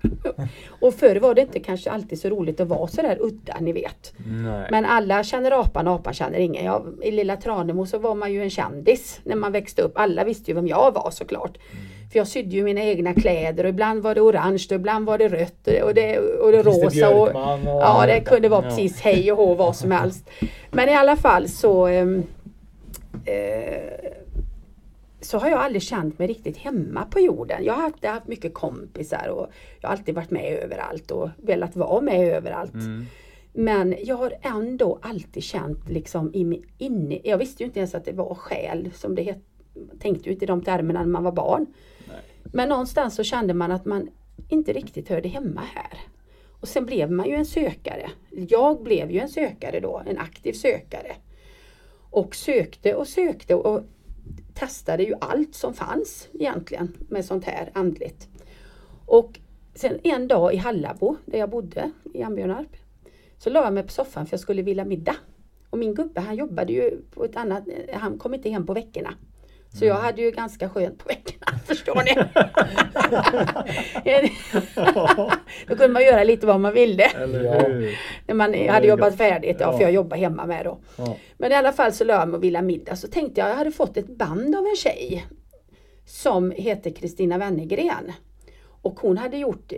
Och förr var det inte kanske alltid så roligt att vara så där udda, ni vet. Nej. Men alla känner apan, apan känner ingen. Jag, I lilla Tranemo så var man ju en kändis när man växte upp. Alla visste ju vem jag var såklart. För jag sydde ju mina egna kläder och ibland var det orange och ibland var det rött och det, och det Christer rosa. Och, ja, det kunde vara Ja. precis hej och hå vad som helst. Men i alla fall så ehm, eh, så har jag aldrig känt mig riktigt hemma på jorden. Jag har har haft mycket kompisar och jag har alltid varit med överallt och velat vara med överallt. Mm. Men jag har ändå alltid känt liksom inne, jag visste ju inte ens att det var själ som det het, tänkte ju inte i de termerna när man var barn. Men någonstans så kände man att man inte riktigt hörde hemma här. Och sen blev man ju en sökare. Jag blev ju en sökare då, en aktiv sökare. Och sökte och sökte och testade ju allt som fanns egentligen med sånt här andligt. Och sen en dag i Hallabo, där jag bodde i Ambjörnarp, så la jag mig på soffan för jag skulle vilja middag. Och min gubbe han jobbade ju på ett annat, han kom inte hem på veckorna. Så jag hade ju ganska skönt på veckorna, [LAUGHS] förstår ni? [LAUGHS] då kunde man göra lite vad man ville. När man det hade jobbat färdigt, ja, Ja. för jag jobbar hemma med då. Ja. Men i alla fall så la jag mig och ville middag. Så tänkte jag, jag hade fått ett band av en tjej som heter Kristina Wennergren. Och hon hade gjort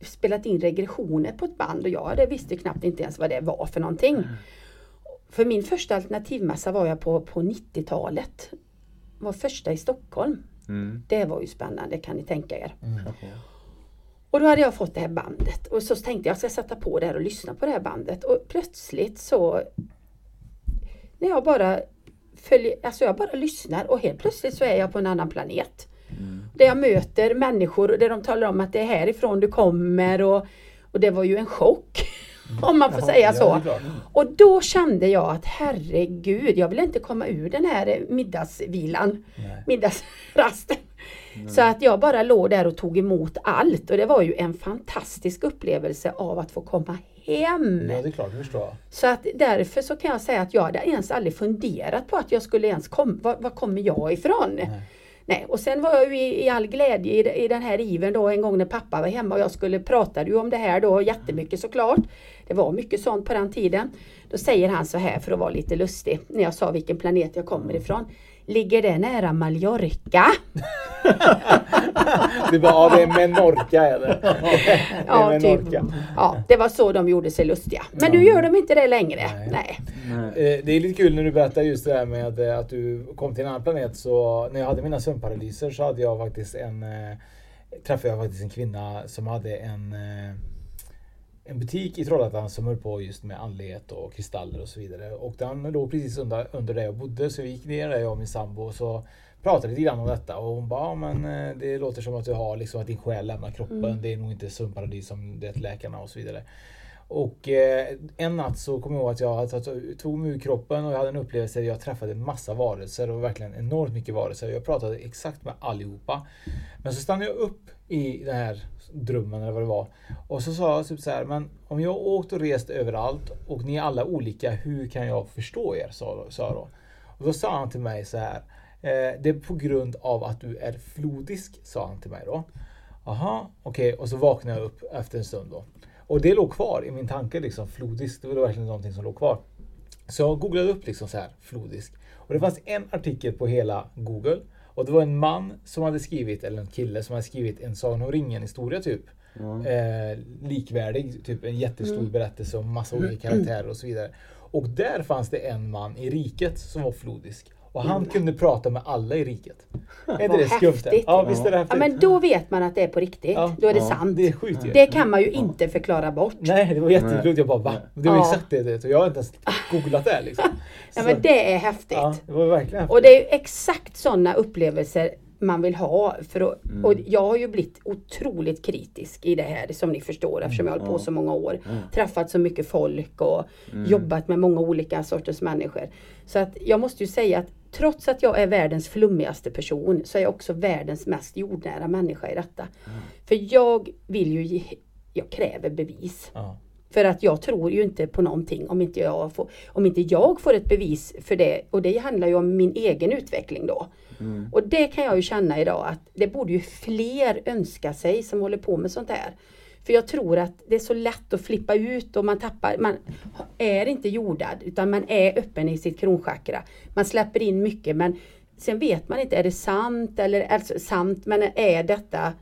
spelat in regressioner på ett band och jag hade, visste knappt inte ens vad det var för någonting. För min första alternativmässa var jag på, på 90-talet. Var första i Stockholm. Mm. Det var ju spännande kan ni tänka er. Jaha. Och då hade jag fått det här bandet och så tänkte jag jag ska sätta på det här och lyssna på det här bandet och plötsligt så när jag bara följer, alltså jag bara lyssnar och helt plötsligt så är jag på en annan planet. Där jag möter människor där de talar om att det är härifrån du kommer och, och det var ju en chock. Om man får Ja, säga ja, så. klart. Och då kände jag att herregud, jag vill inte komma ur den här middagsvilan, middagsrasten. Så att jag bara låg där och tog emot allt och det var ju en fantastisk upplevelse av att få komma hem. Ja, det är klart, det förstår jag. Så att därför så kan jag säga att jag hade ens aldrig funderat på att jag skulle ens komma, var, var kommer jag ifrån? Nej. och sen var jag ju i, i all glädje i, i den här iven då en gång när pappa var hemma och jag skulle prata ju om det här då jättemycket såklart. Det var mycket sånt på den tiden. Då säger han så här för att vara lite lustig när jag sa vilken planet jag kommer ifrån. Ligger det nära Mallorca? [LAUGHS] Det var, ja, det är Menorca är det. det [LAUGHS] Ja, är typ. Ja, det var så de gjorde sig lustiga. Men nu gör de inte det längre. Nej. Eh, Det är lite kul när du berättar just det där med eh, att du kom till en annan planet. Så när jag hade mina sömnparalyser så hade jag faktiskt en eh, träffade jag faktiskt en kvinna som hade en en butik i Trollhättan som höll på just med andlighet och kristaller och så vidare. Och den låg precis under, under där jag bodde så vi gick ner där jag och min sambo och så pratade lite grann om detta och hon bara, men eh, det låter som att du har liksom att din själ lämnar kroppen. Mm. Det är nog inte sömnparadis som det är läkarna och så vidare. Och eh, en natt så kom jag ihåg att jag tog mig ur kroppen och jag hade en upplevelse där jag träffade en massa varelser och verkligen enormt mycket varelser. Jag pratade exakt med allihopa. Men så stannade jag upp i den här drömmen eller vad det var. Och så sa jag typ så här, men om jag har åkt och rest överallt och ni är alla olika, hur kan jag förstå er? Sa, sa jag då. Och då sa han till mig så här, eh, det är på grund av att du är flodisk, sa han till mig då. Aha, okej. Och så vaknade jag upp efter en stund då. Och det låg kvar i min tanke liksom, flodisk. Det var verkligen någonting som låg kvar. Så jag googlade upp liksom så här, flodisk. Och det fanns en artikel på hela Google. Och det var en man som hade skrivit, eller en kille som hade skrivit en Sagan om ringen historia typ. Eh, likvärdig, typ en jättestor Mm. berättelse om massa olika karaktärer och så vidare. Och där fanns det en man i riket som var flodisk. Och han kunde prata med alla i riket. [LAUGHS] Är inte det skumt? Ja, visst är det Ja, häftigt? men då vet man att det är på riktigt. Ja. Då är det Ja. sant. Det är sjukt ju. Det kan man ju inte förklara bort. Nej, det var jätteklokt. Jag bara va? Det var Ja. exakt det. det. Och jag har inte ens googlat det liksom. [LAUGHS] Ja, men det är häftigt. Ja, det var verkligen häftigt. Och det är ju exakt sådana upplevelser man vill ha. För att, Mm. Och jag har ju blivit otroligt kritisk i det här som ni förstår eftersom jag har hållit på så många år. Träffat så mycket folk och jobbat med många olika sorters människor. Så att jag måste ju säga att trots att jag är världens flummigaste person så är jag också världens mest jordnära människa i detta. För jag vill ju ge, jag kräver bevis. Ja. För att jag tror ju inte på någonting om inte jag får, om inte jag får ett bevis för det. Och det handlar ju om min egen utveckling då. Och det kan jag ju känna idag att det borde ju fler önska sig som håller på med sånt här. För jag tror att det är så lätt att flippa ut och man tappar, man är inte jordad utan man är öppen i sitt kronchakra. Man släpper in mycket men sen vet man inte, är det sant eller alltså, sant men är detta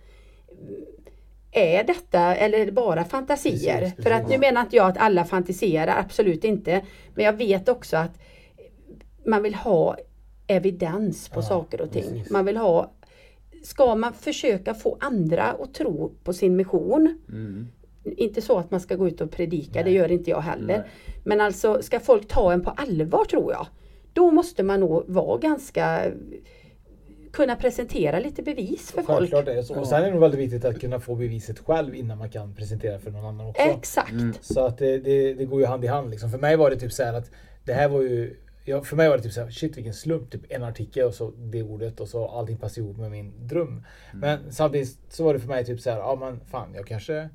är detta eller är det bara fantasier? Precis, För att precis. nu menar inte jag att alla fantiserar, absolut inte. Men jag vet också att man vill ha evidens på Ja, saker och ting. precis. Man vill ha Ska man försöka få andra att tro på sin mission Inte så att man ska gå ut och predika, det gör inte jag heller. Men alltså ska folk ta en på allvar tror jag Då måste man nog vara ganska Kunna presentera lite bevis för folk. Självklart är det så. Och sen är det nog väldigt viktigt att kunna få beviset själv innan man kan presentera för någon annan också. Exakt. Så att det, det, det går ju hand i hand liksom. För mig var det typ så här att det här var ju Ja, för mig var det typ såhär, shit vilken slump. Typ en artikel och så det ordet och så allting passade ihop med min dröm. Men samtidigt så var det för mig typ såhär, ja men fan jag kanske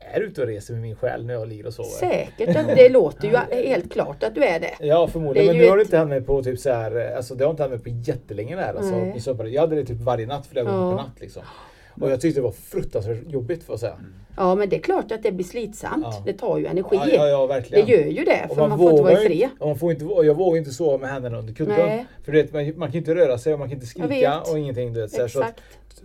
är ute och reser med min själ när jag ligger och sover. Säkert, att det låter ju helt klart att du är det. Ja förmodligen, Det men nu har det inte hänt mig på typ så här, alltså det har inte hänt mig på jättelänge där. Alltså, sommar. jag hade det typ varje natt flera gånger Ja. på natt liksom. Och jag tyckte det var fruktansvärt jobbigt för att säga. Ja men det är klart att det blir slitsamt. Ja. Det tar ju energi. Ja, ja, ja, det verkligen. gör ju det Och för man, får inte vara i vågar ju fred. och man får inte, och jag vågar inte sova med händerna under kudden. Nej. För vet, man, man kan inte röra sig och man kan inte skrika och ingenting. Du vet, så här, så att,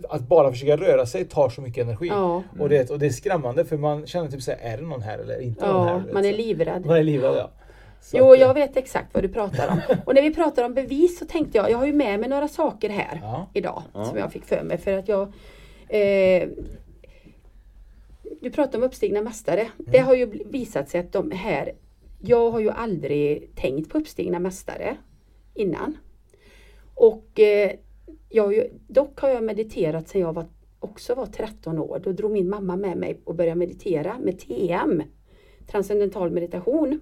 att bara försöka röra sig tar så mycket energi. Ja. Och, det, och det är skrämmande för man känner typ såhär, är det någon här eller inte någon här? Ja, du vet, man är livrädd. Man är livrädd ja. Så Jo, att, jag vet exakt vad du pratar om. Och när vi pratar om bevis så tänkte jag, jag har ju med mig några saker här Ja. idag som jag fick för mig för att jag eh, du pratar om uppstigna mästare. Det har ju visat sig att de här, jag har ju aldrig tänkt på uppstigna mästare innan. Och eh, jag, dock har jag mediterat sedan jag var, också var 13 år. Då drog min mamma med mig och började meditera med TM, transcendental meditation.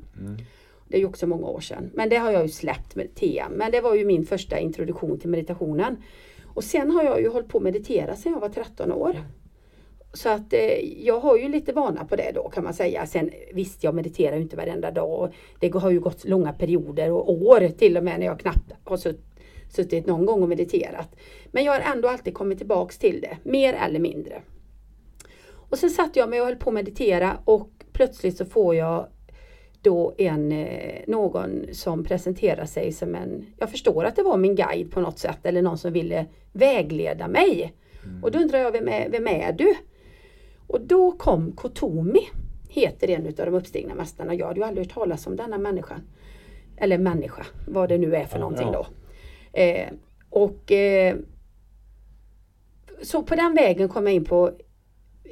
Det är ju också många år sedan. Men det har jag ju släppt med TM. Men det var ju min första introduktion till meditationen. Och sen har jag ju hållit på att meditera sedan jag var 13 år. Så att eh, jag har ju lite vana på det då kan man säga. Sen visst, jag mediterar ju inte varenda dag. Och det har ju gått långa perioder och år till och med när jag knappt har sutt, suttit någon gång och mediterat. Men jag har ändå alltid kommit tillbaks till det, mer eller mindre. Och sen satt jag mig och höll på att meditera och plötsligt så får jag då en, eh, någon som presenterar sig som en, jag förstår att det var min guide på något sätt eller någon som ville vägleda mig. Och då undrar jag, vem är, vem är du? Och då kom Kotomi, heter en av de uppstigna mästarna. Jag hade ju aldrig hört talas om denna människan. Eller människa, vad det nu är för någonting då. Eh, och eh, så på den vägen kom jag in på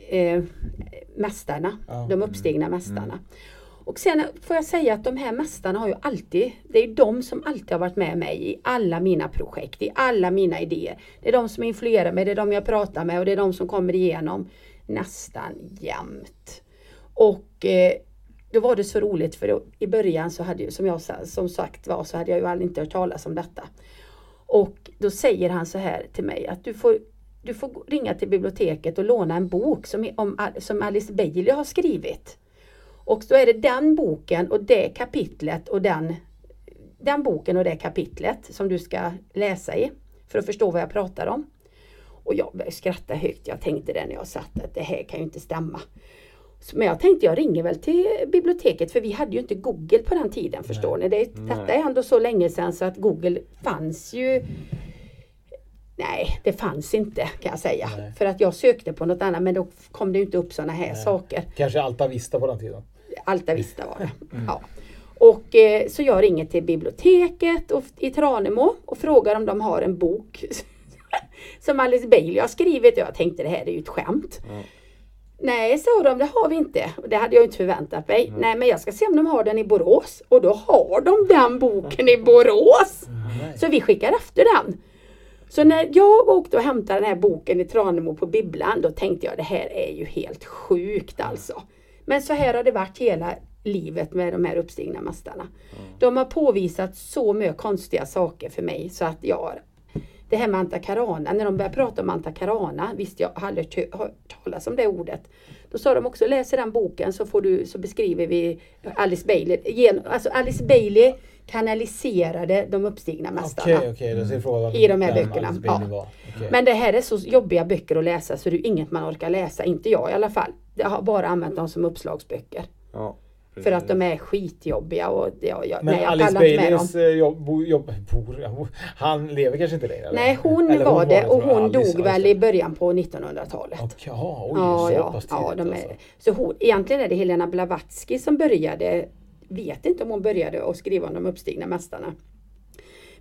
eh, mästarna, Ja. de uppstigna mästarna. Och sen får jag säga att de här mästarna har ju alltid, det är de som alltid har varit med mig i alla mina projekt, i alla mina idéer. Det är de som influerar mig, det är de jag pratar med och det är de som kommer igenom nästan jämt. Och eh, då var det så roligt för då, i början så hade ju, som jag som sagt var, så hade jag ju aldrig inte hört talas om detta. Och då säger han så här till mig att du får, du får ringa till biblioteket och låna en bok som, om, som Alice Bailey har skrivit. Och då är det den boken och det kapitlet och den, den boken och det kapitlet som du ska läsa i för att förstå vad jag pratar om. Och jag började skratta högt. Jag tänkte det när jag satt att det här kan ju inte stämma. Så- Men jag tänkte jag ringer väl till biblioteket för vi hade ju inte Google på den tiden förstår ni. Det, detta är ändå så länge sedan så att Google fanns ju Nej, det fanns inte kan jag säga. Nej. För att jag sökte på något annat men då kom det inte upp sådana här saker. Kanske Alta Vista på den tiden. Alta Vista var det. Ja. Och eh, så jag ringer till biblioteket och, i Tranemo och frågar om de har en bok [LAUGHS] som Alice Bailey har skrivit. Jag tänkte det här är ju ett skämt. Nej, sa de, det har vi inte. Och Det hade jag inte förväntat mig. Nej, men jag ska se om de har den i Borås. Och då har de den boken i Borås. Så vi skickar efter den. Så när jag åkte och hämtade den här boken i Tranemo på bibblan, då tänkte jag det här är ju helt sjukt alltså. Men så här har det varit hela livet med de här uppstigna mästarna. De har påvisat så mycket konstiga saker för mig så att jag har det här med antakarana, när de började prata om antakarana, visst jag aldrig hört- talas om det ordet. Då sa de också, läs den boken så, får du, så beskriver vi Alice Bailey. Gen, alltså Alice Bailey kanaliserade de uppstigna mästarna. Ser jag frågan I de här böckerna, ja. Okej. Men det här är så jobbiga böcker att läsa så det är inget man orkar läsa, inte jag i alla fall. Jag har bara använt dem som uppslagsböcker. Ja, För att de är skitjobbiga och jag, jag, Men nej, jag Alice. Baileys eh, jobb, jobb, bor, han lever kanske inte längre? eller? Nej, hon Eller var det och hon Alice, dog väl i början på 1900-talet. Okej, ja, oj, Ja, så ja, pass ja, de är, alltså. så hon, egentligen är det Helena Blavatsky som började, vet inte om hon började att skriva om de uppstigna mästarna.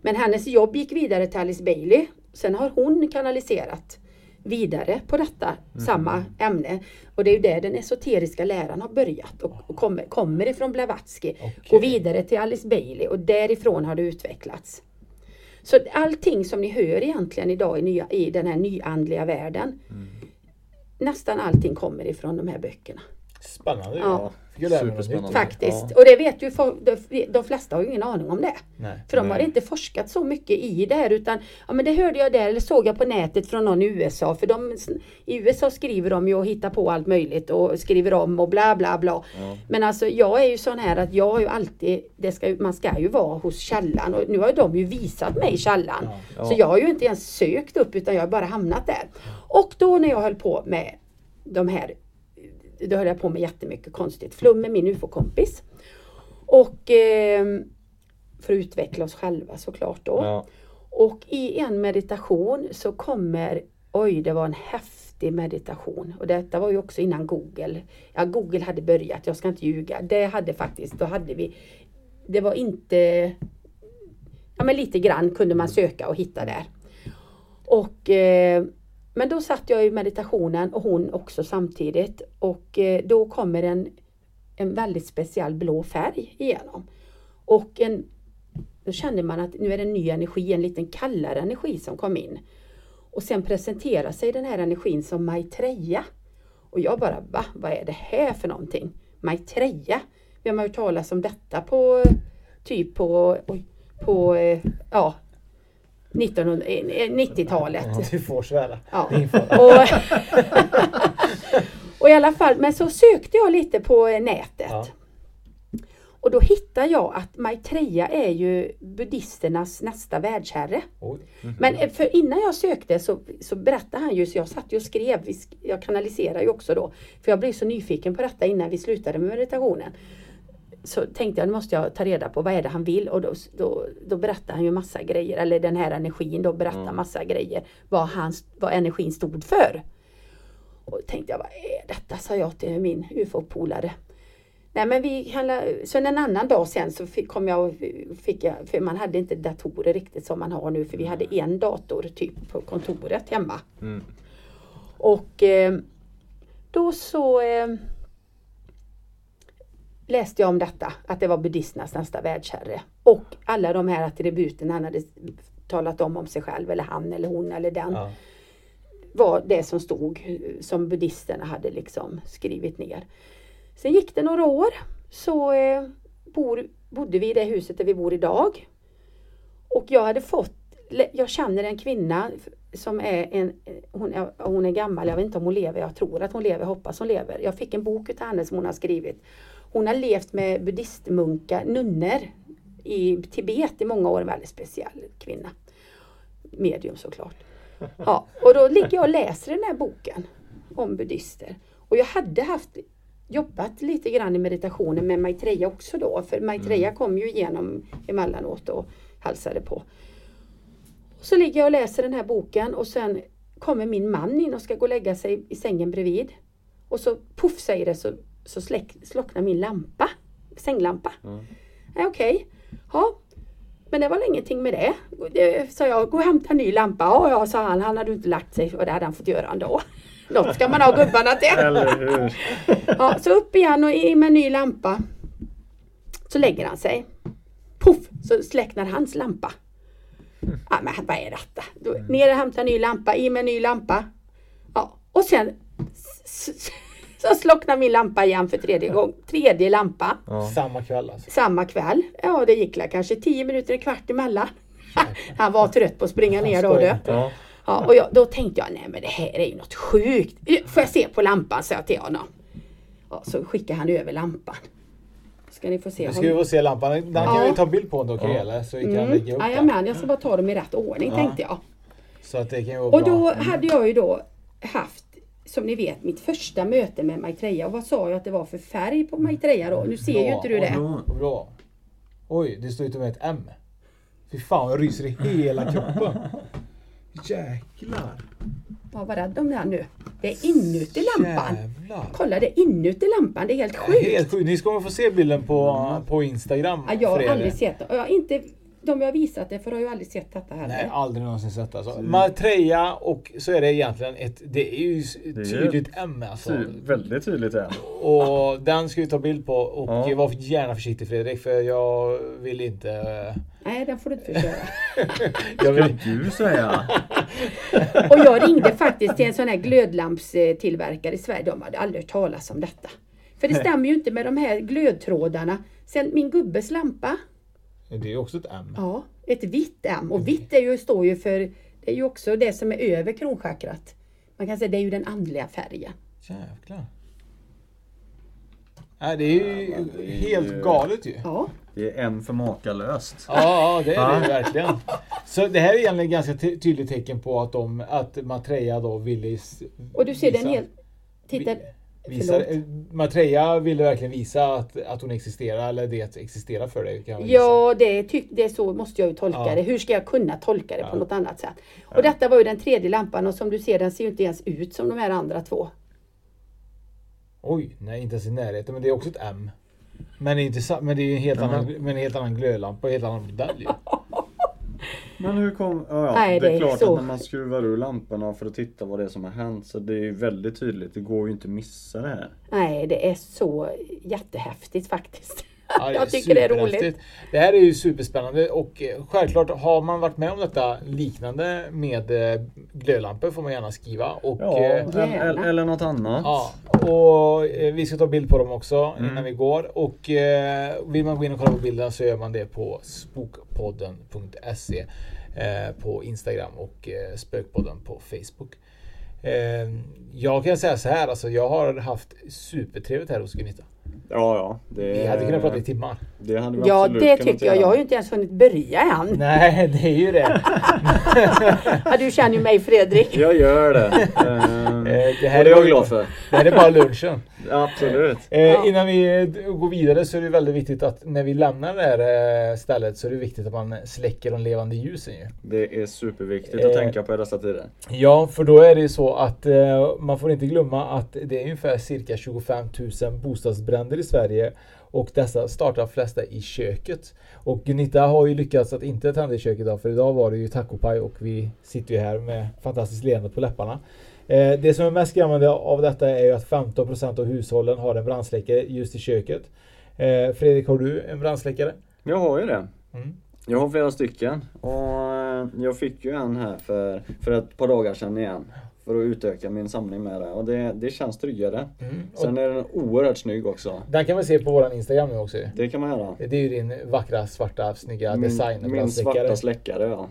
Men hennes jobb gick vidare till Alice Bailey. Sen har hon kanaliserat vidare på detta samma ämne. Och det är ju där den esoteriska läran har börjat och, och kommer, kommer ifrån Blavatsky. Går vidare till Alice Bailey och därifrån har det utvecklats. Så allting som ni hör egentligen idag i, nya, i den här nyandliga världen Nästan allting kommer ifrån de här böckerna. Spännande. Ja. Jag Superspännande. Faktiskt. Och det vet ju folk, de, de flesta har ju ingen aning om det. Nej. För de har Nej. inte forskat så mycket i det här utan ja men det hörde jag där eller såg jag på nätet från någon i USA. För de, i USA skriver de ju och hittar på allt möjligt och skriver om och bla bla bla. Men alltså jag är ju sån här att jag har ju alltid, det ska, man ska ju vara hos källan och nu har ju de ju visat mig källan. Så jag har ju inte ens sökt upp utan jag har bara hamnat där. Och då när jag höll på med de här då höll jag på med jättemycket konstigt flum med min ufo-kompis. Och eh, för att utveckla oss själva såklart då. Ja. Och i en meditation så kommer, oj det var en häftig meditation. Och detta var ju också innan Google. Ja Google hade börjat, jag ska inte ljuga. Det hade faktiskt, då hade vi, det var inte, ja men lite grann kunde man söka och hitta där. Och eh, men då satt jag i meditationen och hon också samtidigt och eh, då kommer en, en väldigt speciell blå färg igenom. Och en, då kände man att nu är det en ny energi, en liten kallare energi som kom in. Och sen presenterar sig den här energin som Maitreya. Och jag bara, va? Vad är det här för någonting? Maitreya? Vem har hört talas om detta på typ på, på eh, ja, 1990-talet. Ja, du får svära. Ja. Och, [LAUGHS] och i alla fall, men så sökte jag lite på nätet. Ja. Och då hittade jag att Maitreya är ju buddhisternas nästa världsherre. Oj. Men eh, för innan jag sökte så, så berättade han ju, så jag satt ju och skrev, jag kanaliserar ju också då. För jag blev så nyfiken på detta innan vi slutade med meditationen. Så tänkte jag, nu måste jag ta reda på vad är det han vill och då, då, då berättade han ju massa grejer, eller den här energin då berättar massa grejer, vad, han, vad energin stod för. Och då tänkte jag, vad är detta, sa jag till min ufo-polare. Nej men vi handla, sen en annan dag sen så fick, kom jag, och fick jag, för man hade inte datorer riktigt som man har nu för vi hade en dator typ på kontoret hemma. Och eh, då så eh, läste jag om detta, att det var buddhisternas nästa världsherre. Och alla de här attributen han hade talat om om sig själv, eller han eller hon eller den, Ja. var det som stod som buddhisterna hade liksom skrivit ner. Sen gick det några år så eh, bor, bodde vi i det huset där vi bor idag. Och jag hade fått, jag känner en kvinna som är en, hon är, hon är gammal, jag vet inte om hon lever, jag tror att hon lever, hoppas hon lever. Jag fick en bok utav henne som hon har skrivit. Hon har levt med buddhistmunkar, nunnor i Tibet i många år, en väldigt speciell kvinna. Medium såklart. [LAUGHS] Ja, och då ligger jag och läser den här boken om buddhister. Och jag hade haft jobbat lite grann i meditationen med Maitreya också då. För Maitreya kom ju igenom emellanåt och hälsade på. Så ligger jag och läser den här boken och sen kommer min man in och ska gå och lägga sig i sängen bredvid. Och så puff säger det så, så släck, slocknar min lampa. Sänglampa. Ja, Okej. Ja. Men det var väl ingenting med det. det. Så jag, gå och hämta en ny lampa. Ja, ja, sa han. Han hade inte lagt sig och det hade han fått göra ändå. [LAUGHS] Något ska man ha gubbarna till. [LAUGHS] Eller hur? [LAUGHS] Ja, så upp igen och in med en ny lampa. Så lägger han sig. Puff, så släcknar hans lampa. Ja, men vad är detta? Då, ner och hämta en ny lampa, i med en ny lampa. Ja, och sen så slocknar min lampa igen för tredje gång. Tredje lampa. Samma kväll alltså. Samma kväll. Ja, det gick kanske tio minuter, en kvart emellan. Han var trött på att springa ner då. du. Ja. Ja, och jag, då tänkte jag, nej men det här är ju något sjukt. Får jag se på lampan, sa jag till honom. Ja, så skickade han över lampan. Ska ni få se. Nu ska vi få se lampan. Den kan Ja. vi ta bild på då kan eller? Så vi kan Mm. lägga upp den. Jajamän, jag ska bara ta dem i rätt ordning tänkte jag. Så att det kan gå Och bra. då hade jag ju då haft, som ni vet, mitt första möte med Maitreya. Och vad sa jag att det var för färg på Maitreya då? Nu ser ju inte du det. Bra. Bra. Oj, det står ju till och med ett M. Fy fan, jag ryser i hela kroppen. Jäklar. Var var rädd om det här nu. Det är inuti lampan. Jävlar. Kolla, det är inuti lampan. Det är helt sjukt. Helt sjukt. Ni ska få se bilden på, på Instagram. Ja, jag har aldrig sett det. Jag har inte, de jag har visat det för har ju aldrig sett detta heller. Nej, aldrig någonsin sett alltså. Maitreya och så är det egentligen ett, det är ju är tydligt M alltså. Ty, väldigt tydligt är Och den ska vi ta bild på och Ja. var gärna försiktig Fredrik för jag vill inte... Nej, den får du inte förstöra. [LAUGHS] Jag vill, du säga? Och jag ringde faktiskt till en sån här glödlampstillverkare i Sverige. De hade aldrig hört talas om detta. För det stämmer ju inte med de här glödtrådarna. Sen min gubbes lampa, det är ju också ett M. ja, ett vitt M. Och vitt är ju, står ju för, det är ju också det som är över kronchakrat. Man kan säga det är ju den andliga färgen. Jävlar. Nej, det är ju helt galet ju. Ja, Det är M för makalöst. Ja, ja det är det verkligen. Så det här är egentligen ett ganska ty- tydligt tecken på att, de, att Matreya då ville... och du ser den helt... Titta, Visa, förlåt. eh, Matreya ville verkligen visa att, att hon existerar, eller det existerar för dig. Ja, det, tyck, det är så måste jag ju tolka Ja. det. Hur ska jag kunna tolka det på Ja. något annat sätt? Och detta var ju den tredje lampan och som du ser den ser ju inte ens ut som de här andra två. Oj, nej inte ens i närheten, men det är också ett M. Men det är, inte, sa- men det är ju en helt, annan, men en helt annan glödlampa och en helt annan modell ju. [LAUGHS] Men hur kom... Ja, ja. Nej, det är det är klart så. att när man skruvar ur lamporna för att titta vad det är som har hänt så det är ju väldigt tydligt. Det går ju inte att missa det här. Nej, det är så jättehäftigt faktiskt. Ja, jag tycker det är roligt. Det här är ju superspännande och eh, självklart har man varit med om detta liknande med eh, glödlampor får man gärna skriva. Och, Ja, eh, eller, eller något annat. Ja, och eh, vi ska ta bild på dem också Mm. innan vi går. Och eh, vill man gå in och kolla på bilden så gör man det på spokpodden.se eh, på Instagram och eh, Spökpodden på Facebook. Eh, jag kan säga så här, alltså jag har haft supertrevligt här hos Gunita. Ja, ja. Det, Vi hade kunnat prata i timmar. Det hade vi Ja, det tycker jag. Jag har ju inte ens hunnit börja än. Nej, det är ju det. [LAUGHS] Ja, du känner ju mig Fredrik. Jag gör det. Ehm, [LAUGHS] Eh, det och här det är jag glad för. Det här är bara lunchen. Absolut. Eh, Innan vi eh, går vidare så är det väldigt viktigt att när vi lämnar det här eh, stället så är det viktigt att man släcker de levande ljusen ju. Det är superviktigt att Eh, tänka på i dessa tider. Ja, för då är det ju så att eh, man får inte glömma att det är ungefär cirka 25 000 bostadsbränder i Sverige och dessa startar flesta i köket. Och Gunita har ju lyckats att inte tända i köket idag för idag var det ju tacopaj och vi sitter ju här med fantastiskt leende på läpparna. Eh, det som är mest skrämmande av detta är ju att 15% av hushållen har en brandsläckare just i köket. Eh, Fredrik, har du en brandsläckare? Jag har ju det. Mm. Jag har flera stycken och eh, jag fick ju en här för, för ett par dagar sedan igen. För att utöka min samling med det och det, det känns tryggare. Mm. Sen är den oerhört snygg också. Den kan man se på våran Instagram nu också. Det kan man göra. Det är ju din vackra, svarta, snygga Min, design. min svarta släckare ja.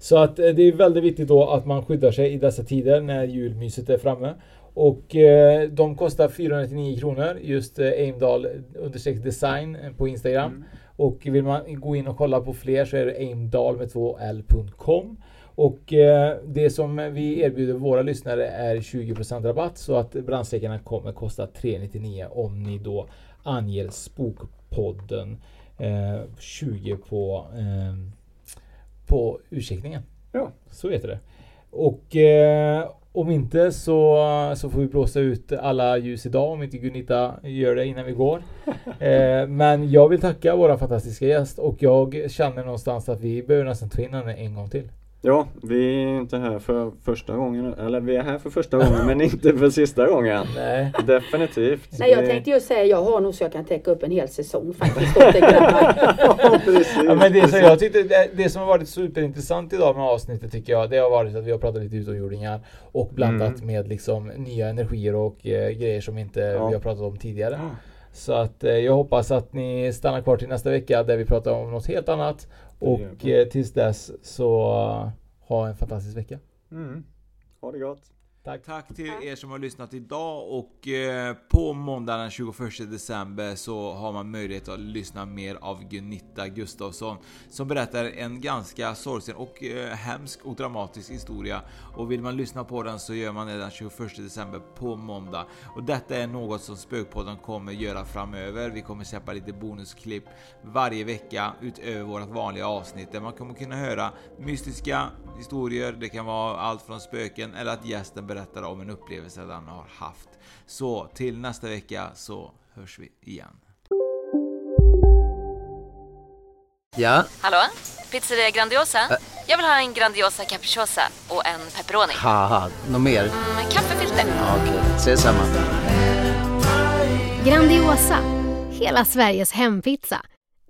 Så att eh, det är väldigt viktigt då att man skyddar sig i dessa tider när julmyset är framme. Och eh, de kostar 499 kronor just eh, Aimdal understreck design eh, på Instagram. Och vill man gå in och kolla på fler så är det aimdal med 2l.com. Och eh, det som vi erbjuder våra lyssnare är 20% rabatt så att brandsläckarna kommer kosta 399 om ni då anger Spokpodden eh, 20 på eh, på ursäktningen. Ja. Så heter det. Och eh, om inte så, så får vi blåsa ut alla ljus idag om inte Gunita gör det innan vi går. [LAUGHS] Eh, men jag vill tacka våra fantastiska gäst och jag känner någonstans att vi behöver nästan ta in henne en gång till. Ja, vi är inte här för första gången. Eller vi är här för första gången men inte för sista gången. Nej. Definitivt. Nej, jag tänkte ju säga jag har nog så jag kan täcka upp en hel säsong faktiskt. [LAUGHS] Ja, precis. Ja, men det, som jag tyckte, det, det som har varit superintressant idag med avsnittet tycker jag, det har varit att vi har pratat lite utomjordingar och blandat Mm. med liksom nya energier och eh, grejer som inte Ja. vi har pratat om tidigare. Så att eh, jag hoppas att ni stannar kvar till nästa vecka där vi pratar om något helt annat. Och eh, tills dess så ha en fantastisk vecka. Mm. Ha det gott. Tack. Tack till er som har lyssnat idag och eh, på måndag den 21 december så har man möjlighet att lyssna mer av Gunilla Gustafsson som berättar en ganska sorgsen och eh, hemsk och dramatisk historia. Och vill man lyssna på den så gör man det den 21 december på måndag. Och detta är något som Spökpodden kommer göra framöver. Vi kommer släppa lite bonusklipp varje vecka utöver vårt vanliga avsnitt där man kommer kunna höra mystiska historier. Det kan vara allt från spöken eller att gästen berättar om en upplevelse den har haft. Så till nästa vecka så hörs vi igen. Ja, Hallå? Pizzeria Grandiosa? Jag vill ha en Grandiosa capriciosa och en pepperoni. haha, något mer? Med kaffefilter. Ja, Okej, ses samma. Grandiosa, hela Sveriges hempizza.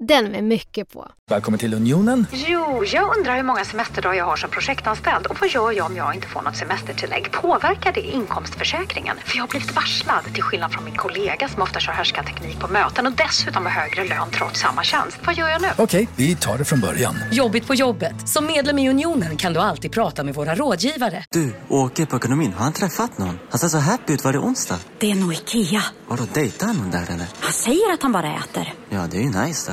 Den med mycket på. Välkommen till Unionen. Jo, jag undrar hur många semesterdagar jag har som projektanställd och vad gör jag om jag inte får något semestertillägg? Påverkar det inkomstförsäkringen? För jag har blivit varslad, till skillnad från min kollega som ofta kör härskarteknik på möten och dessutom har högre lön trots samma tjänst. Vad gör jag nu? Okej, vi tar det från början. Jobbigt på jobbet. Som medlem i Unionen kan du alltid prata med våra rådgivare. Du, åker på ekonomin. Har han träffat någon? Han ser så happy ut. Var det onsdag? Det är nog Ikea. Vadå, dejtar han någon där eller? Han säger att han bara äter. Ja, det är ju nice